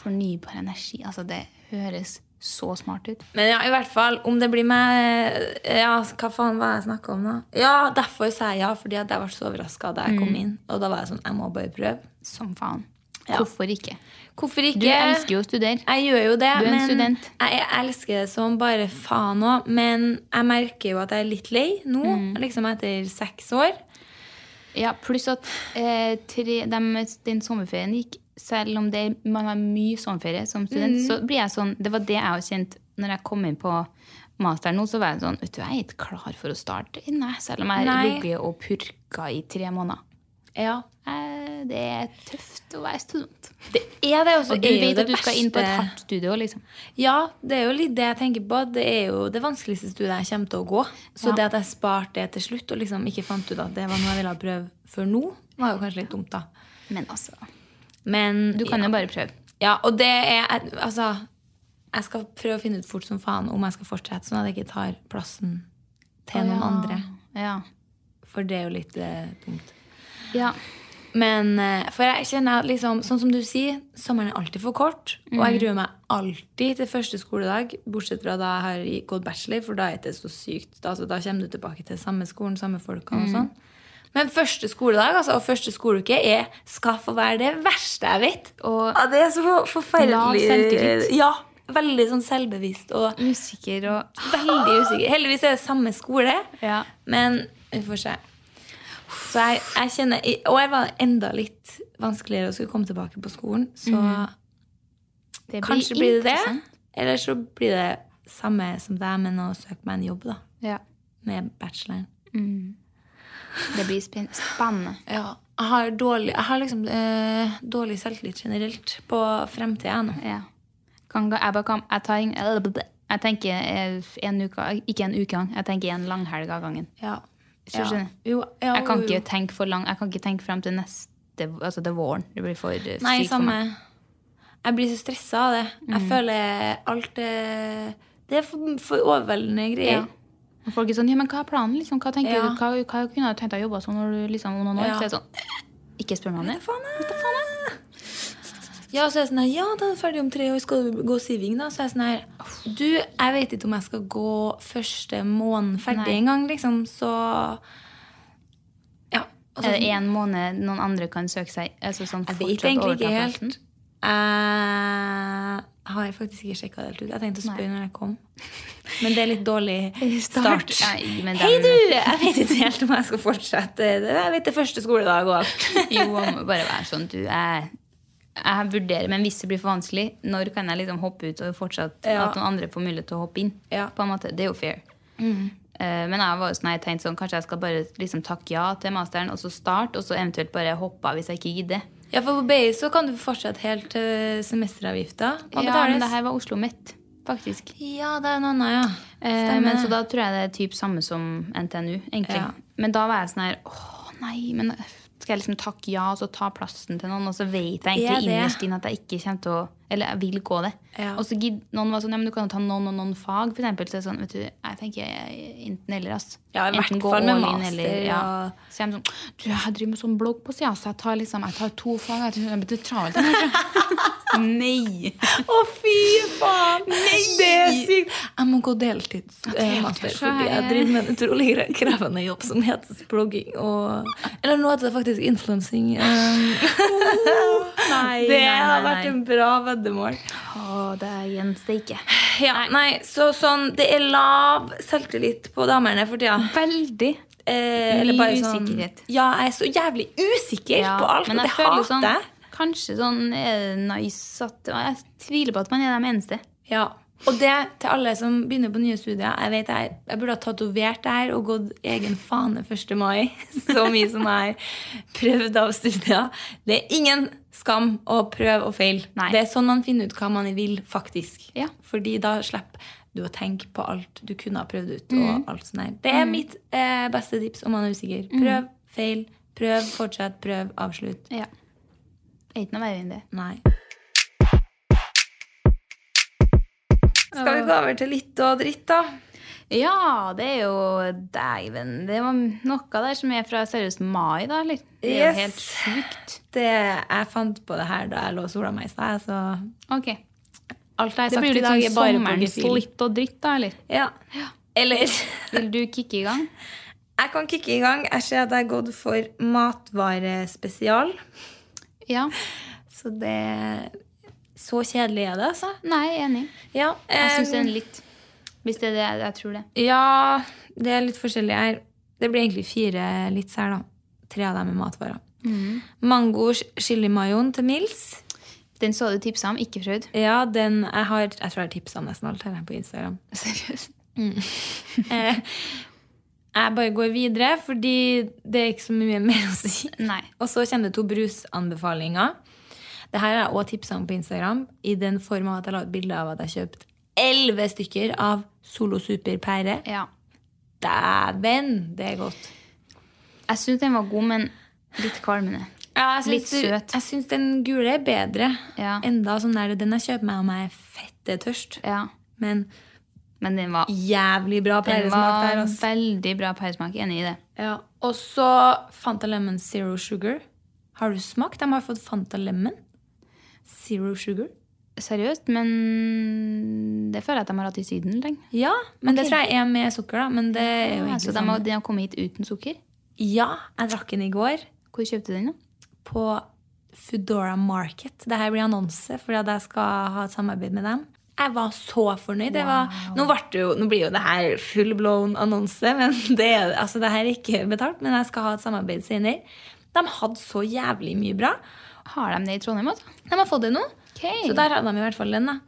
Fornybar energi. Altså, det høres så smart ut. Men ja, i hvert fall, om det blir med Ja, hva faen var det jeg snakka om, da? Ja, derfor sa jeg ja, fordi jeg ble så overraska da jeg Mm. kom inn. Og da var jeg sånn Jeg må bare prøve. Som faen. Ja. Hvorfor ikke? Hvorfor ikke? Du elsker jo å studere. Jeg gjør jo det, Du er en men student. jeg, jeg elsker det som bare faen òg. Men jeg merker jo at jeg er litt lei nå, Mm. liksom etter seks år. Ja, pluss at eh, tre, de, den sommerferien gikk Selv om det, man har mye sommerferie som student, Mm. så blir jeg sånn Det var det jeg har kjent når jeg kom inn på masteren nå. Så var jeg sånn Vet du, jeg er ikke klar for å starte nei, selv om jeg har ligget og purka i tre måneder. Ja. Eh, det er tøft å være student. Det er det, også, Og du er vet at du skal inn på et hardt studio, liksom. Ja, det er jo litt det jeg tenker på. Det er jo det vanskeligste studiet jeg kommer til å gå. Så Ja. det at jeg sparte det til slutt og liksom ikke fant ut at det var noe jeg ville prøve før nå, var jo kanskje litt dumt, da. Men altså Men Du kan ja. jo bare prøve. Ja, og det er Altså, jeg skal prøve å finne ut fort som faen om jeg skal fortsette, sånn at jeg ikke tar plassen til noen andre. Ja. For det er jo litt eh, dumt. Ja. Men eh, for jeg kjenner at liksom, sånn som du sier, sommeren er alltid for kort. Og Mhm. jeg gruer meg alltid til første skoledag, bortsett fra da jeg har gått bachelor, for da er det så sykt. Da, altså, da kommer du tilbake til samme skolen, samme folkene og Mhm. sånn. Men første skoledag altså, og første skoleuke er, skal få være det verste jeg vet. Og ja, det er så forferdelig. Ja, veldig sånn selvbevisst og usikker og veldig usikker. Heldigvis er det samme skole, Ja. men vi får se. Så jeg, jeg kjenner, Og jeg var enda litt vanskeligere å skulle komme tilbake på skolen. Så Det blir kanskje blir det det. Eller så blir det samme som deg, men å søke meg en jobb da, Ja. med bacheloren. Det blir spen- spennende. Ja, jeg har dårlig, jeg har liksom eh, dårlig selvtillit generelt på fremtida nå. Ja. Kan, jeg, kan, jeg, tar, jeg tenker eh, en uke, ikke en uke gang, jeg tenker en langhelg av gangen. Ja. Skjønner. Jo, ja, Jeg kan jo, jo. ikke tenke for langt. jeg kan ikke tenke frem til neste, altså til våren. Det blir for eh, Nei, sykt for samme. meg. Jeg blir så stressa av det. Jeg Mm. føler alt det Det er for, for overveldende greier. Ja. Og folk er sånn, ja, men hva er planen? Liksom? Hva, tenker Ja. du? Hva, hva kunne du tenkt deg å jobbe som når du liksom om noen år? Ja. Så er det sånn, ikke spør meg om det. Ja, så er jeg sånn her, ja, da er det ferdig om tre år, skal du gå siving da? Så er jeg sånn her, du, jeg vet ikke om jeg skal gå første måneden ferdig Nei. en gang, liksom, så... Ja. og Er det en måned noen andre kan søke seg? Altså sånn Jeg vet egentlig ikke helt. Jeg har faktisk ikke sjekket det helt ut. Jeg tenkte å spørre når jeg kom. Men det er litt dårlig start. Nei, men Hei du, jeg vet ikke helt om jeg skal fortsette. Jeg vet det er første skoledag og alt. Jo, bare være sånn, du, jeg, jeg vurderer, men hvis det blir for vanskelig, når kan jeg liksom hoppe ut og fortsatt Ja. at noen andre får mulighet til å hoppe inn? Ja. På en måte, Det er jo fair. Eh, men jeg var jo sånn, jeg tenkte sånn, kanskje jeg skal bare liksom takke ja til masteren, og så starte, og så eventuelt bare hoppe av hvis jeg ikke gidder. Ja, for på BI så kan du fortsette helt til semesteravgifta. Ja, men det her var Oslo Mitt, faktisk. Ja, det er noe annet, ja. Uh, men så da tror jeg det er typ samme som NTNU, egentlig. Ja. Men da var jeg sånn her, åh nei, men skal jeg liksom takke ja, og så ta plassen til noen, og så vet jeg egentlig det? innerst inn at jeg ikke kommer til å, eller jeg vil gå det. Ja. Og så gidd, noen var sånn, ja, men du kan jo ta noen og noen fag, for eksempel. Så er det sånn, vet du, jeg tenker enten eller, ass. Ja, i hvert fall med master, eller, ja. Så jeg er sånn, du, jeg driver med sånn blogg på siden, så jeg tar liksom, jeg tar to fag, jeg jeg blir travelt. Nei! Å, fy faen! Nei. Det er sykt! Jeg må gå deltidsmaster så fordi jeg er- driver med en utrolig krevende jobb som heter blogging. Og, eller nå heter det faktisk influensing. Um, Nei, det nei, har vært en bra veddemål. Å, det er igjen steike. Ja, nei, så sånn, Det er lav selvtillit på damene for tida. Veldig. Eh, Mye sånn- usikkerhet. Ja, jeg er så jævlig usikker Ja, på alt, og det hater sånn, jeg. Kanskje sånn er det nice at Jeg tviler på at man er de eneste. Ja, og det til alle som begynner på nye studier. Jeg vet jeg, jeg burde ha tatovert det her og gått egen fane 1. mai. Så mye som jeg har prøvd av studier. Det er ingen skam å prøve og feile. Det er sånn man finner ut hva man vil, faktisk. Ja. Fordi da slipper du å tenke på alt du kunne ha prøvd ut. Mm. og alt sånt der. Det er mitt eh, beste tips om man er usikker. Prøv, feil, prøv, fortsett, prøv, avslutt. Ja. Er ikke noe verre enn det. Nei. Skal vi gå over til litt og dritt, da? Ja, det er jo Dæven. Det var noe der som er fra seriøst mai, da, eller? Det er jo helt sjukt. Det, jeg fant på det her da jeg lå og sola meg i stad. Så Ok. alt jeg har sagt i dag, er bare sommerens litt og dritt, da, eller? Ja. Eller Vil du kicke i gang? Jeg kan kicke i gang. Jeg ser at jeg har gått for matvarespesial. Ja. Så det Så kjedelig er det, altså. Nei, enig. Ja, Jeg syns det er en litt. Hvis det er det, jeg tror det. Ja, det er litt forskjellig her. Det blir egentlig fire litt her, da. Tre av dem er matvarer. Mango chilimayoen til Mils. Den så du tipsa om, ikke prøvd. Ja, den jeg har Jeg tror jeg har tipsa om nesten alt her på Instagram. Seriøst. Eh, jeg bare går videre, fordi det er ikke så mye mer å si. Nei. Og så kommer det to brusanbefalinger. Det her har jeg også tipsa om på Instagram, i den form av at jeg la et bilde av at jeg kjøpte elleve stykker av Solo Super pære. Ja. Dæven, det er godt. Jeg syns den var god, men litt kvalmende. Ja, jeg Litt søt. Jeg syns den gule er bedre. Ja. Enda sånn der, Den jeg kjøper meg om jeg er fette tørst. Ja. Men Men den var, jævlig bra pæresmak der. ass. veldig bra pæresmak. Enig i det. Ja. Og så Fanta Lemon Zero Sugar. Har du smakt? De har fått Fanta Lemon. Zero Sugar. Seriøst, men det føler jeg at de har hatt i Syden lenge. Ja, men det tror jeg er med sukker, da. Men det er jo Ja, så de har, de har kommet hit uten sukker. Ja, jeg drakk den i går Hvor kjøpte du den? da? på Foodora Market. Det her blir annonse fordi jeg skal ha et samarbeid med dem. Jeg var så fornøyd. Det var, nå, ble det jo, nå blir jo det her full blown annonse, men det, altså, det her er ikke betalt. Men jeg skal ha et samarbeid senere. De hadde så jævlig mye bra. Har de det i Trondheim? også? De har fått det nå. Okay. Så der hadde de i hvert fall den, da.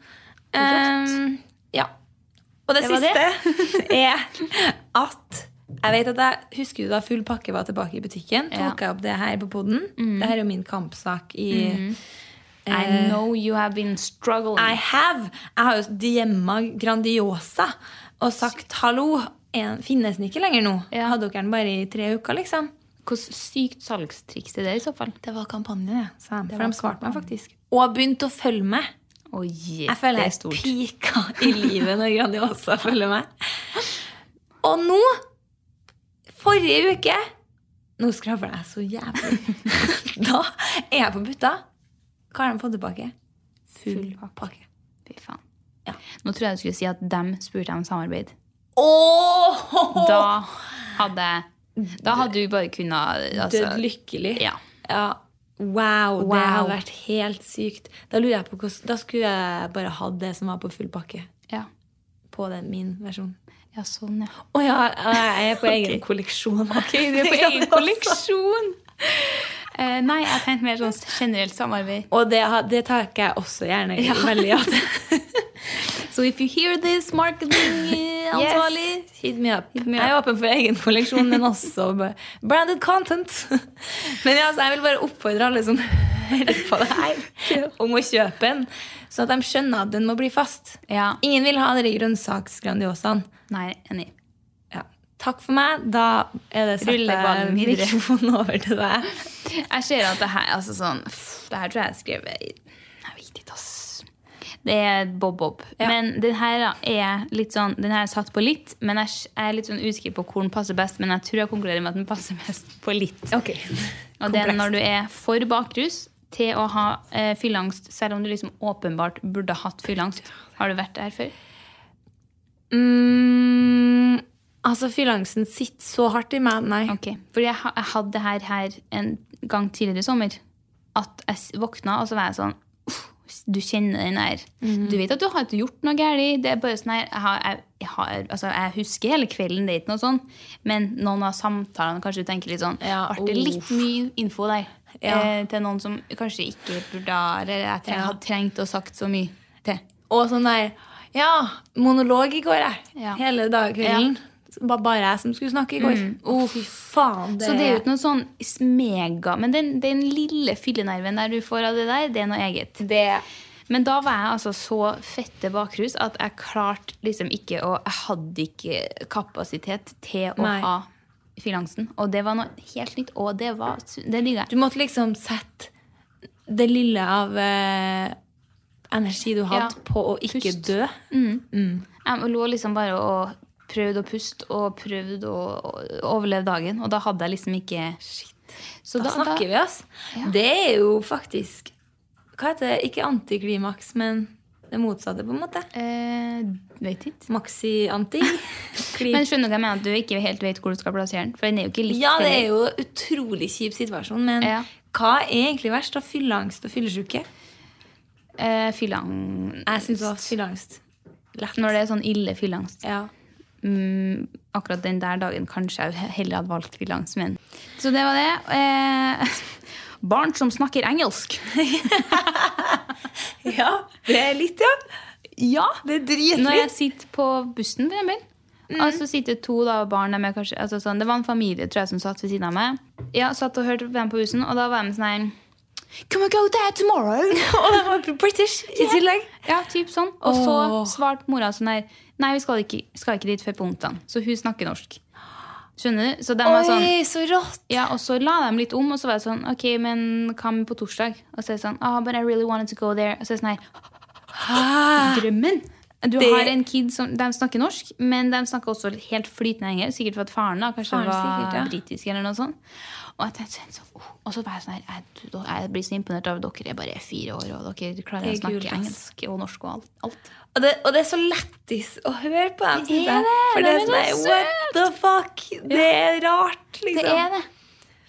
um, ja. Og det, Det siste siste er at jeg vet at jeg husker du da full pakke var tilbake i butikken. Tok jeg opp det her på poden. Det her er jo min kampsak i I know you have been struggling. I have. Jeg har jo Diemma Grandiosa og sagt hallo. En, finnes den ikke lenger nå? Ja. Hadde dere den bare i tre uker, liksom? Hvordan sykt salgstriks er det i så fall? Det var kampanje, det. sa de. For de svarte meg faktisk. Og begynte å følge meg. Oh, yeah, Jeg føler er jeg pika i livet når Grandiosa følger meg. Og nå, forrige uke Nå skravler jeg så jævlig. Da er jeg på butta. Hva har de fått tilbake? Full pakke. Fy faen. Ja. Nå tror jeg du skulle si at dem spurte om samarbeid. Åh! Da hadde Da hadde du bare kunnet altså, Dødd lykkelig. Ja. Ja. Wow, det hadde vært helt sykt. Da lurer jeg på hvordan, Da skulle jeg bare hatt det som var på full pakke. Ja. På den, min versjon. ja, sånn, ja. Å ja, jeg er på egen kolleksjon. Ok, du er på egen kolleksjon! Eh, nei, jeg tenkte mer sånn generelt samarbeid. Og det, det takker jeg også gjerne veldig ja. So if you hear this, marketingansvarlig Yes. Hit me up. me Jeg er åpen for egen kolleksjon, men også branded content. Men ja, jeg vil bare oppfordre alle som hører på det her, om å kjøpe den, så at de skjønner at den må bli fast. Ja. Ingen vil ha de grønnsaksgrandiosaene. Nei, enig. Takk for meg. Da er det ballen videre. mikrofonen over til deg. Jeg ser at det her altså sånn, Det her tror jeg jeg skrev i Jeg vet ikke, ass. Det er bob-bob. Ja. Men den her er litt sånn Den her er satt på litt, men jeg jeg er litt sånn usikker på hvor den passer best. Men jeg tror jeg konkluderer med at den passer best på litt. Okay. Og det er når du er for bakrus til å ha eh, fylleangst, selv om du liksom åpenbart burde hatt fylleangst. Har du vært der før? Mm, altså, fylleangsten sitter så hardt i meg. Nei. Ok, Fordi jeg, jeg hadde det her, her en gang tidligere i sommer. At jeg våkna, og så var jeg sånn Du kjenner den der Mm. Du vet at du har ikke gjort noe galt. Det er bare sånn her jeg, har, jeg, jeg, har, altså, jeg husker hele kvelden, det er ikke noe sånn. Men noen av samtalene kanskje du tenker litt sånn Ja, Artig, det litt mye info der? Ja. Eh, til noen som kanskje ikke burde Eller jeg treng, Ja. hadde trengt å sagt så mye til. Og sånn der Ja, monolog i går, jeg. Ja. Hele dag kvelden. Det var bare jeg som skulle snakke i går. Å, fy faen. Det, Så det er jo ikke noe sånn mega Men den, den lille fyllenerven der du får av det der, det er noe eget. det Men da var jeg altså så fette bakrus at jeg klarte liksom ikke å Jeg hadde ikke kapasitet til å Nei. ha fylleangsten. Og det var noe helt nytt, og det var Det digga jeg. Du måtte liksom sette det lille av eh, energi du hadde Ja. på å ikke Pust. dø. Jeg lå liksom bare og prøvde å puste og prøvde å overleve dagen, og da hadde jeg liksom ikke Så Da, snakker vi, ass. Det er jo faktisk Hva heter det? Ikke antiklimaks, men det motsatte, på en måte. Eh, vet ikke. Maxi-anti. Men skjønner du hva jeg mener? At du ikke helt vet hvor du skal plassere den? For den er jo ikke litt Ja, det er jo en utrolig kjip situasjon, men Ja. hva er egentlig verst? av Fylleangst og fyllesyke? eh, Fylleangst. Jeg syns også fylleangst. Lett. Når det er sånn ille fylleangst. Ja. Mm, akkurat den der dagen kanskje jeg heller hadde valgt fylleangst. min. Så det var det. Eh, barn som snakker engelsk. ja, det er litt, ja. Ja! Det er dritlitt. Når jeg sitter på bussen, for eksempel, og så sitter to da, barn der med kanskje, altså sånn, Det var en familie tror jeg, som satt ved siden av meg. Ja, satt og hørte på dem på bussen, og da var de sånn her Can we go there tomorrow? Og de var British i tillegg. Ja, typ sånn. Og så oh. svarte mora sånn her Nei, vi skal ikke, skal ikke dit før på onsdag. Så hun snakker norsk. Skjønner du? Så de var sånn Oi, så rått! Ja, og så la de litt om, og så var det sånn Ok, men hva med på torsdag? Og så er det sånn ah, but I really wanted to go there. Og så er det sånn her Drømmen! Du Det- har en kid som De snakker norsk, men de snakker også helt flytende engelsk. Sikkert for at faren da kanskje Faren var sikkert, ja. britisk eller noe sånt. Og jeg tenkte sånn, så, oh. Og så var jeg sånn her jeg, jeg blir så imponert av dere er bare fire år, og dere klarer å snakke engelsk og norsk og alt. alt. Og det, og det er så lættis å høre på dem. Det er det, For det de er sånn så der, What the fuck? Det er rart, liksom. Det er det.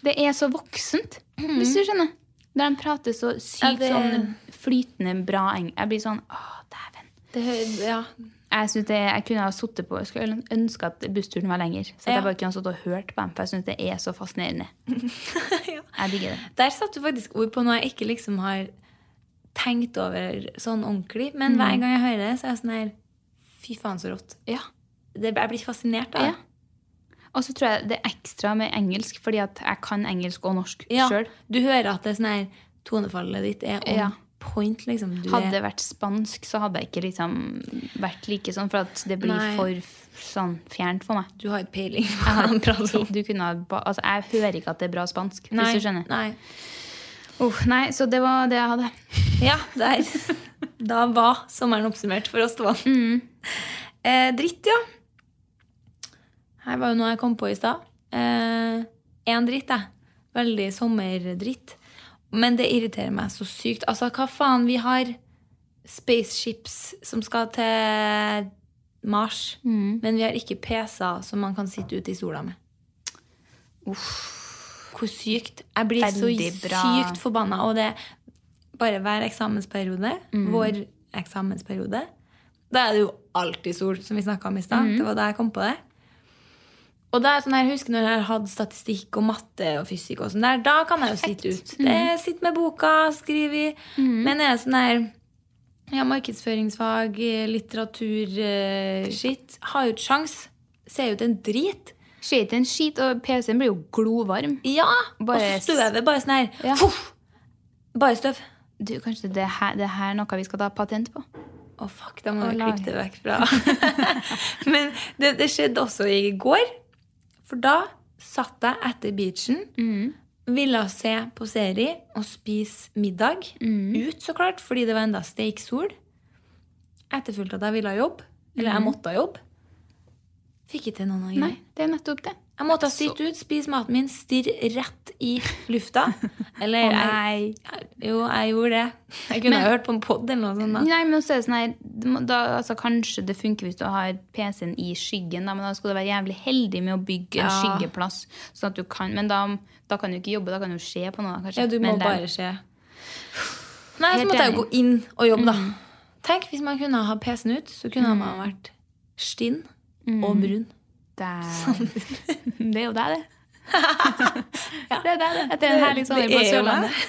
Det er så voksent, hvis du skjønner. Når de prater så sykt Ja, det- sånn flytende bra engelsk. Jeg blir sånn Å, dæven. Det, ja. Jeg, synes det, jeg kunne ha sittet på Jeg skulle ønske at bussturen var lenger. Så Ja. jeg bare kunne ha sittet og hørt på dem. For jeg syns det er så fascinerende. Jeg digger det. Der satte du faktisk ord på noe jeg ikke liksom har tenkt over sånn ordentlig. Men hver gang jeg hører det, så er jeg sånn her Fy faen, så rått. Ja. Det, jeg blir fascinert av det. Ja. Og så tror jeg det er ekstra med engelsk, fordi at jeg kan engelsk og norsk Ja, sjøl. Du hører at det er sånn her Tonefallet ditt er om. Ja. Point, liksom. Du Hadde det vært spansk, så hadde jeg ikke liksom vært like sånn, for det blir Nei. for sånn fjernt for meg. du har ikke peiling på hva han prater om. altså, jeg hører ikke at det er bra spansk, Nei, hvis du skjønner. Nei. Oh, nei, så det var det jeg hadde. Ja, der. Da var sommeren oppsummert for oss to. Eh, dritt, ja. Her var jo noe jeg kom på i stad. Én dritt, jeg. Veldig sommerdritt. Men det irriterer meg så sykt. Altså, hva faen? Vi har spaceships som skal til Mars. Men vi har ikke PC-er som man kan sitte ute i sola med. Hvor sykt. Jeg blir Veldig så bra. sykt forbanna. Og det bare hver eksamensperiode, vår eksamensperiode, da er det jo alltid sol, som vi snakka om i stad. Det var da jeg kom på det. Og da er sånn her, husk husker når jeg har hatt statistikk og matte og fysikk, og sånn der, da kan jeg jo sitte ut. Det, sitte med boka, skrive i. Men er sånn her ja, markedsføringsfag, litteratur, eh, shit, har jo ikke sjans. Ser jo ut en drit. Ser ikke en skit, og PC-en blir jo glovarm. Ja! Bare og støvet. Bare sånn her. Ja. Bare støv. Du, kanskje det her, det her er noe vi skal ta patent på? Å, fuck, da må vi klippe det vekk fra. Men det, det skjedde også i går. For da satt jeg etter beachen, ville se på serie og spise middag. Ut, så klart, fordi det var enda steiksol. Etterfulgt at jeg ville jobbe. Eller jeg måtte jobbe. Fikk ikke til noen av Nei, det er nettopp det. Jeg måtte sitte ut, spise maten min, stirre rett i lufta. Eller Å, jeg, nei. Jo, jeg gjorde det. Jeg kunne Men- hørt på en pod eller noe sånt. da. Nei, men så er det sånn her da, altså, Kanskje det funker hvis du har PC-en i skyggen, da, men da skal du være jævlig heldig med å bygge en Ja. skyggeplass. Sånn at du kan, men da, da kan du ikke jobbe, da kan du se på noe. kanskje. Ja, du må Men bare se. Nei, så måtte jeg jo gå inn og jobbe, da. Tenk hvis man kunne ha PC-en ut, så kunne man vært stinn og brun. Det, det er jo deg, det. Det er deg, det. Etter en herlig sommer på Sørlandet.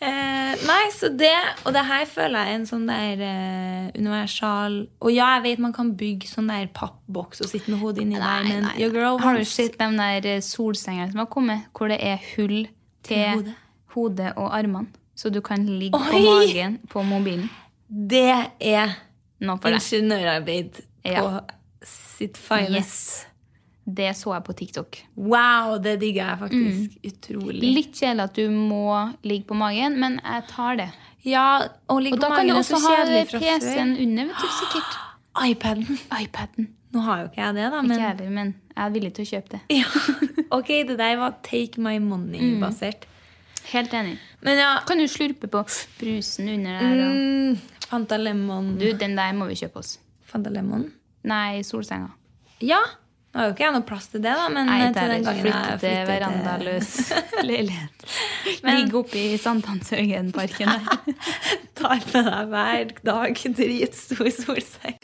Eh, nei, så det Og det her føler jeg er en sånn der eh, universal Og ja, jeg vet man kan bygge sånn der pappboks og sitte med hodet inni der, men your girl Har du sett de der eh, solsengene som har kommet, hvor det er hull til hodet. hodet og armene? Så du kan ligge på magen på mobilen. Det er Nå ingeniørarbeid på sitt finest. Det så jeg på TikTok. Wow, det digger jeg faktisk. Utrolig. Litt kjedelig at du må ligge på magen, men jeg tar det. Ja, og ligge Og på da kan du magen er også så ha kjedelig fra før. PC-en under, vet du, sikkert. iPaden. iPaden. Nå har jo ikke jeg det, da, Ikke jeg heller, men jeg er villig til å kjøpe det. ja. Ok, det der var take my money-basert. Helt enig. Men ja Kan du slurpe på brusen under der? Og... mm, Fanta Lemon. Du, den der må vi kjøpe oss. Fanta Lemon? Nei, solsenga. Ja. Nå har jo ikke jeg noe plass til det, da, men Nei, til den gangen jeg til verandaløs leilighet. Men- Ligge oppe i Sankthanshaugenparken der. tar med deg hver dag dritstor solseng.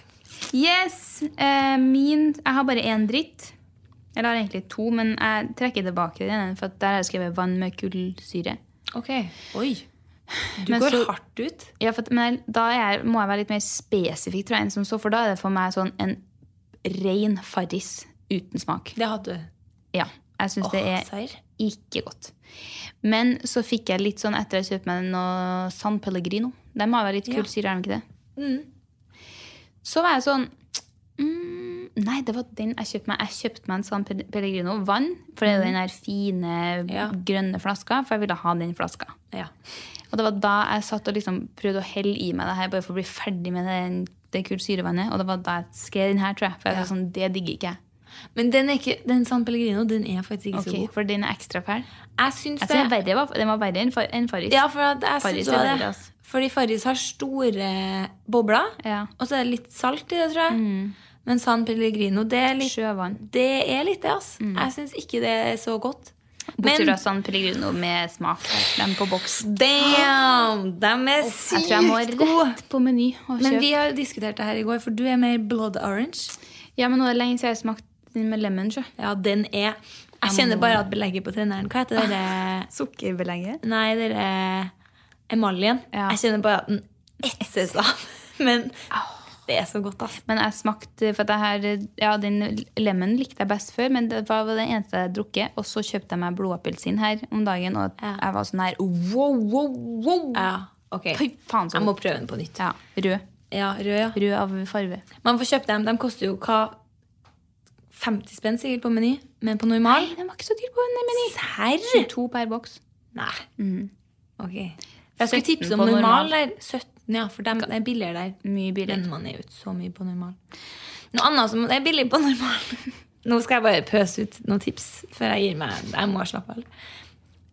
Yes! Eh, min Jeg har bare én dritt. Eller har egentlig to, men jeg trekker tilbake den ene, for der har jeg skrevet vann med kullsyre. Ok. Oi. Du Men går så- hardt ut. Ja, for, men da er, jeg- må jeg være litt mer spesifikk, tror jeg, enn som så, for da er det for meg sånn en ren farris uten smak. Det hadde du. Ja, jeg syns det er serr? ikke godt. Men så fikk jeg litt sånn etter jeg kjøpte meg noe San Pellegrino. De har vel litt Ja. kullsyre, har de ikke det? Så var jeg sånn mm, Nei, det var den jeg kjøpte meg. Jeg kjøpte meg en San Pellegrino vann. For det er jo den der fine, Ja. grønne flaska. For jeg ville ha den flaska. Ja. Og det var da jeg satt og liksom prøvde å helle i meg det her bare for å bli ferdig med den, det kullsyrevannet. Og det var da jeg skrev den her, tror jeg. For jeg Ja. var sånn, det digger ikke jeg. Men den, er ikke, den San Pellegrino den er faktisk ikke okay, så god. For den er ekstra fæl. Jeg syns Jeg det. synes verre var, den var verre enn Far- Farris. Ja, for at jeg Farris syns det. verre, det. altså. Fordi Farris har store bobler, Ja. og så er det litt salt i det, tror jeg. Men San Pellegrino, det er litt Sjøvann. det. Er litt det, altså. Jeg syns ikke det er så godt. Bortsett fra San Pellegrino med smak. Dem på boks. damn! De er Jeg tror jeg må sykt gode! rett på Meny og Men vi har jo diskutert det her i går, for du er mer blood orange. Ja, men nå er det lenge siden jeg har smakt den med lemon. sjø. Ja, den er Jeg kjenner bare at belegget på treneren Hva heter det? Sukkerbelegget. Nei, det er emaljen. Ja. Jeg kjenner bare at den etses av. Men det er så godt, ass. Men jeg smakte for jeg her, ja, Den lemon likte jeg best før, men det var det eneste jeg hadde drukket. Og så kjøpte jeg meg blodappelsin her om dagen, og Ja. jeg var sånn her wow, wow, wow! Ja, ok. Fy faen, så Jeg må prøve den på nytt. Ja, Rød. Ja, rød, ja. Rød av farge. Man får kjøpt dem. De koster jo hva 50 spenn sikkert på Meny, men på normal Nei, den var ikke så dyr på en meny. Serr? 22 per boks. Nei. Ok. Jeg skulle tipse om normal normal. der. 17, ja, for de er billigere der. Mye billigere. Men man er jo ikke så mye på normal. Noe annet som er billig på normal. Nå skal jeg bare pøse ut noen tips før jeg gir meg. Jeg må slappe av.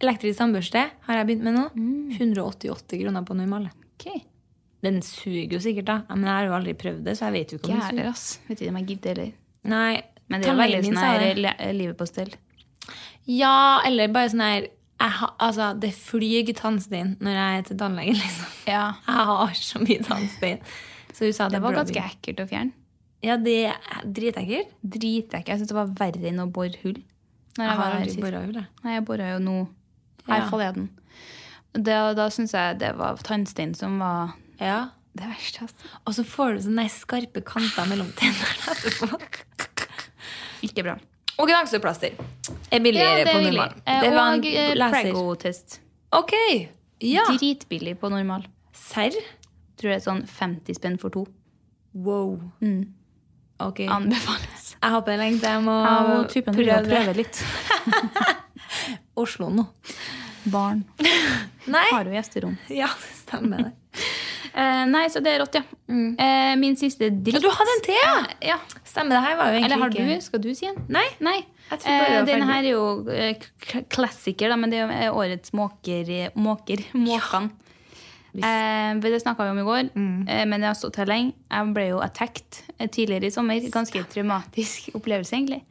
Elektrisk tannbørste har jeg begynt med nå. Mm. 188 kroner på normal. Ok. Den suger jo sikkert, da. Men jeg har jo aldri prøvd det, så jeg vet jo ikke om jeg den suger. Vet ikke om jeg gidder heller. Nei, Men det er jo veldig sånn her livet på stell. Ja, eller bare sånn her har, Altså, det flyr tannstein når jeg er til tannlegen, liksom. Ja. Jeg har så mye tannstein. Så hun sa det, Det var ganske ekkelt å fjerne. Ja, det er dritekkelt. Dritekkelt. Jeg syns det var verre enn å bore hull. Når Jeg jeg har aldri bora hull, jeg. Nei, jeg bora jo nå her Ja. forleden. Det, da syns jeg det var tannstein som var Ja. det verste. Altså. Og så får du sånne skarpe kanter mellom tennene etterpå. Ikke bra. Og gnagsårplaster er billigere på normal. Det var en og eh. Prego-test. Ok, ja. Dritbillig på normal. Serr? Tror det er sånn 50 spenn for to. Wow. Ok. Anbefales. Jeg håper lenge jeg må Jeg og typen prøve prøve litt. Oslo nå. Barn. Nei. Har jo gjesterom. Ja, det stemmer det. Uh, nei, så det er rått, ja. Eh, min siste dritt. Ja, du hadde en til, ja. Ja. Stemmer, det her var jo egentlig Eller har du? Skal du si en? Nei. Nei. Eh, jeg den her er jo eh, klassiker, da, men det er jo eh, årets måker. Måker. Måkene. Eh, det snakka vi om i går, Mm. eh, men jeg har stått her lenge. Jeg ble jo attacked eh, tidligere i sommer. Ganske traumatisk opplevelse, egentlig.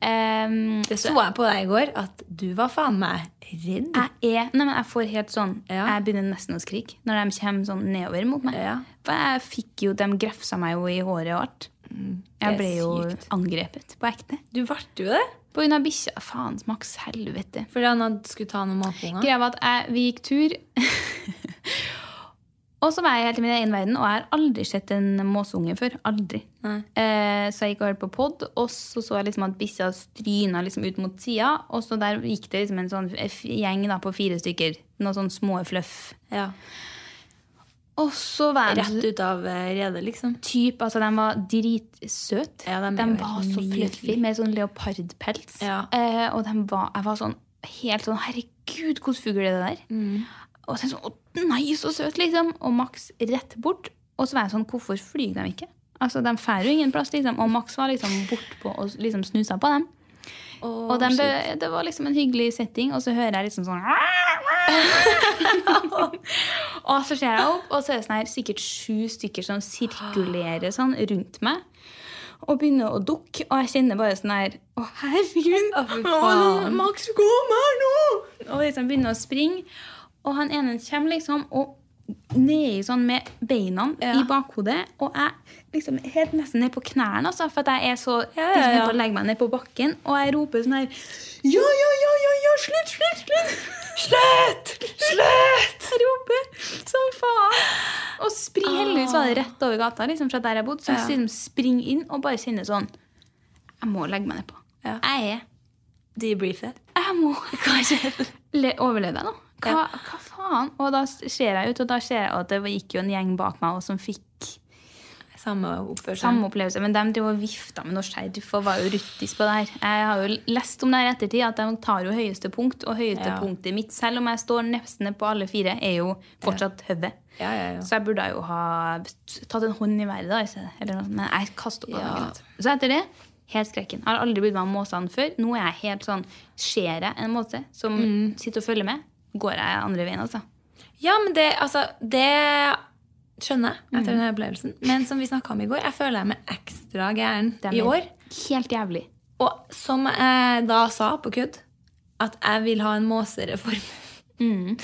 Eh, Det så jeg på deg i går, at du var faen meg redd. jeg er Nei, men jeg får helt sånn Ja. Jeg begynner nesten å skrike når de kommer sånn nedover mot meg. Ja. For jeg fikk jo De grefsa meg jo i håret og alt. Jeg ble jo sykt. angrepet på ekte. Du ble jo det? På grunn av bikkja. Faen, maks helvete. Fordi han skulle ta noen matpunger? Greia var at jeg, vi gikk tur. og så var jeg helt i min egen verden, og jeg har aldri sett en måsunge før. Aldri. Eh, så jeg gikk og hørte på pod, og så så jeg liksom at bikkja stryna liksom ut mot sida. Og så der gikk det liksom en sånn gjeng da, på fire stykker. Noen sånne små fluff. Ja. Og så var de Rett ut av eh, redet, liksom. typ, altså de var dritsøte. Ja, de de var så fluffy med sånn leopardpels. Ja. Eh, og de var, jeg var sånn helt sånn Herregud, hvilken fugl er det der? Mm. Og så sånn, å nei, så søt, liksom. Og Max rett bort. Og så var jeg sånn, hvorfor flyr de ikke? Altså, De drar jo ingen plass, liksom. Og Max var liksom bortpå og liksom snusa på dem. og de, det var liksom en hyggelig setting, og så hører jeg liksom sånn Og så ser jeg opp, og så er det sånn her, sikkert sju stykker som sirkulerer sånn rundt meg. Og begynner å dukke, og jeg kjenner bare sånn her Å, herregud! Max, kom her nå! Og liksom begynner å springe. Og han ene kommer liksom og nedi sånn med beina Ja. i bakhodet. Og jeg liksom helt nesten ned på knærne, altså, for at jeg er så Ja, ja, liksom, ja. på å legge meg ned på bakken. Og jeg roper sånn her Ja, ja, ja, ja, ja, slutt, slutt, slutt! Slutt! Slutt! Jeg roper som faen. Og spring, heldigvis var det rett over gata, liksom, fra der jeg bodde. Så jeg liksom springer inn og bare kjenner sånn Jeg må legge meg nedpå. Ja. Jeg er Debriefet. jeg må Le- Overleve deg nå. Hva, hva faen? Og da ser jeg ut, og da ser jeg at det gikk jo en gjeng bak meg og som fikk Samme oppførsel. samme opplevelse. Men de driver og vifta med noe skjerf og var jo ruttis på det her. Jeg har jo lest om det her ettertid, at de tar jo høyeste punkt. Og høyeste Ja. punktet mitt, selv om jeg står nesten på alle fire, er jo fortsatt hodet. Ja, ja, ja. Så jeg burde jo ha tatt en hånd i været, da. Eller noe. Men jeg kastet opp. Ja. Ja. Så etter det helt skrekken. Jeg har aldri blitt med av måsene før. Nå er jeg helt sånn Ser jeg en måse som Mm. sitter og følger med, går jeg andre veien, altså. Ja, men det, altså, det skjønner etter denne opplevelsen. Men som vi snakka om i går, jeg føler jeg meg ekstra gæren i år. Helt jævlig. Og som jeg da sa på kødd, at jeg vil ha en måsereform. Mm.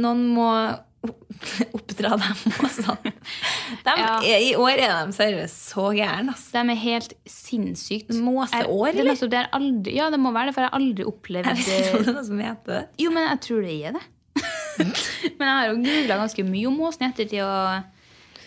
Noen må oppdra de måsene. De, Ja. I år er de seriøst så gærne, Altså. De er helt sinnssykt. Måseår, det er eller? det er aldri, Ja, det må være det, for jeg har aldri opplevd Jeg vet ikke om det er noe som heter det. Jo, men jeg tror det er det. men jeg har jo googla ganske mye om måsen i ettertid, og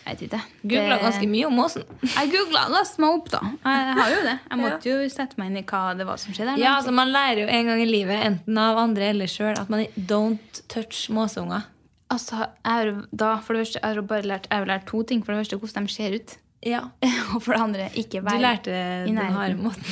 jeg vet ikke. Googla ganske mye om måsen. Jeg googla og leste meg opp, da. Jeg har jo det. Jeg måtte jo sette meg inn i hva det var som skjedde. Ja, altså Man lærer jo en gang i livet, enten av andre eller sjøl, at man don't touch måseunger. Altså, jeg da, for det første, jeg har bare lært, jeg har lært to ting. For det første hvordan de ser ut. Ja. Og for det andre ikke Du lærte den harde måten.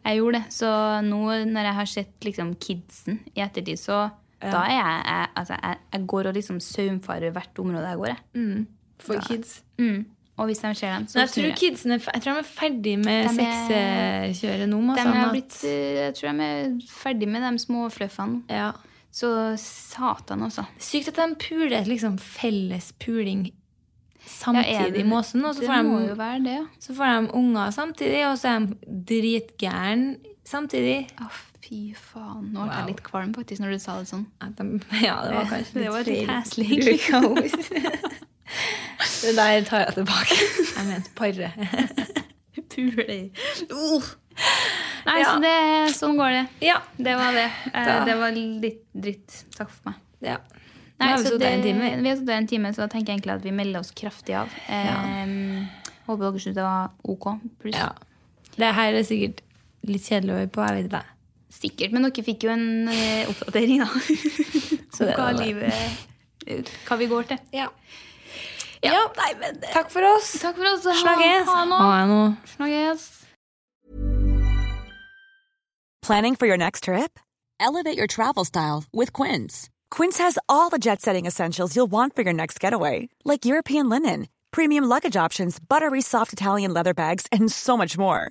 Jeg gjorde det. Så nå når jeg har sett liksom, kidsen i ettertid, så da er jeg, jeg Altså, jeg, jeg går og liksom saumfarer hvert område jeg går i. For kids. Mm. Og hvis de ser dem, så Men jeg tror kidsen er, jeg tror de er ferdig med sexkjøret nå. De altså, er at- blitt, jeg tror de er ferdig med de små fluffene. ja. Så satan, også. Sykt at de puler liksom felles puling samtidig, det- måsen. Og så det får, de, det, ja. så får de unger samtidig, og så er de dritgærne samtidig. Å, fy faen. Nå ble Wow. jeg litt kvalm faktisk når du sa det sånn. Ja, det var kanskje Det var litt feil. Det der tar jeg tilbake. Jeg mente pare. Puler. Uh. Nei, Ja. så det, sånn går det. Ja. Det var det. Eh, Da- Det var litt dritt. Takk for meg. ja. Nei, har vi så sittet det, en har en time, så da tenker jeg egentlig at vi melder oss kraftig av. Eh, Håper dere syntes det var ok. Pluss ja. Det her er sikkert litt kjedelig å høre på. Jeg vet ikke. Sikkert. Men dere fikk jo en eh, oppdatering, da. Så det hva var det. livet eh, Hva vi går til. Ja. ja. Nei, men Takk for oss. Takk for oss. Ha- Snakkes. Ha nå. Ha nå. Snakkes. Planning for your next trip? Elevate your travel style with Quince. Quince has all the jet setting essentials you'll want for your next getaway, like European linen, premium luggage options, buttery soft Italian leather bags, and so much more.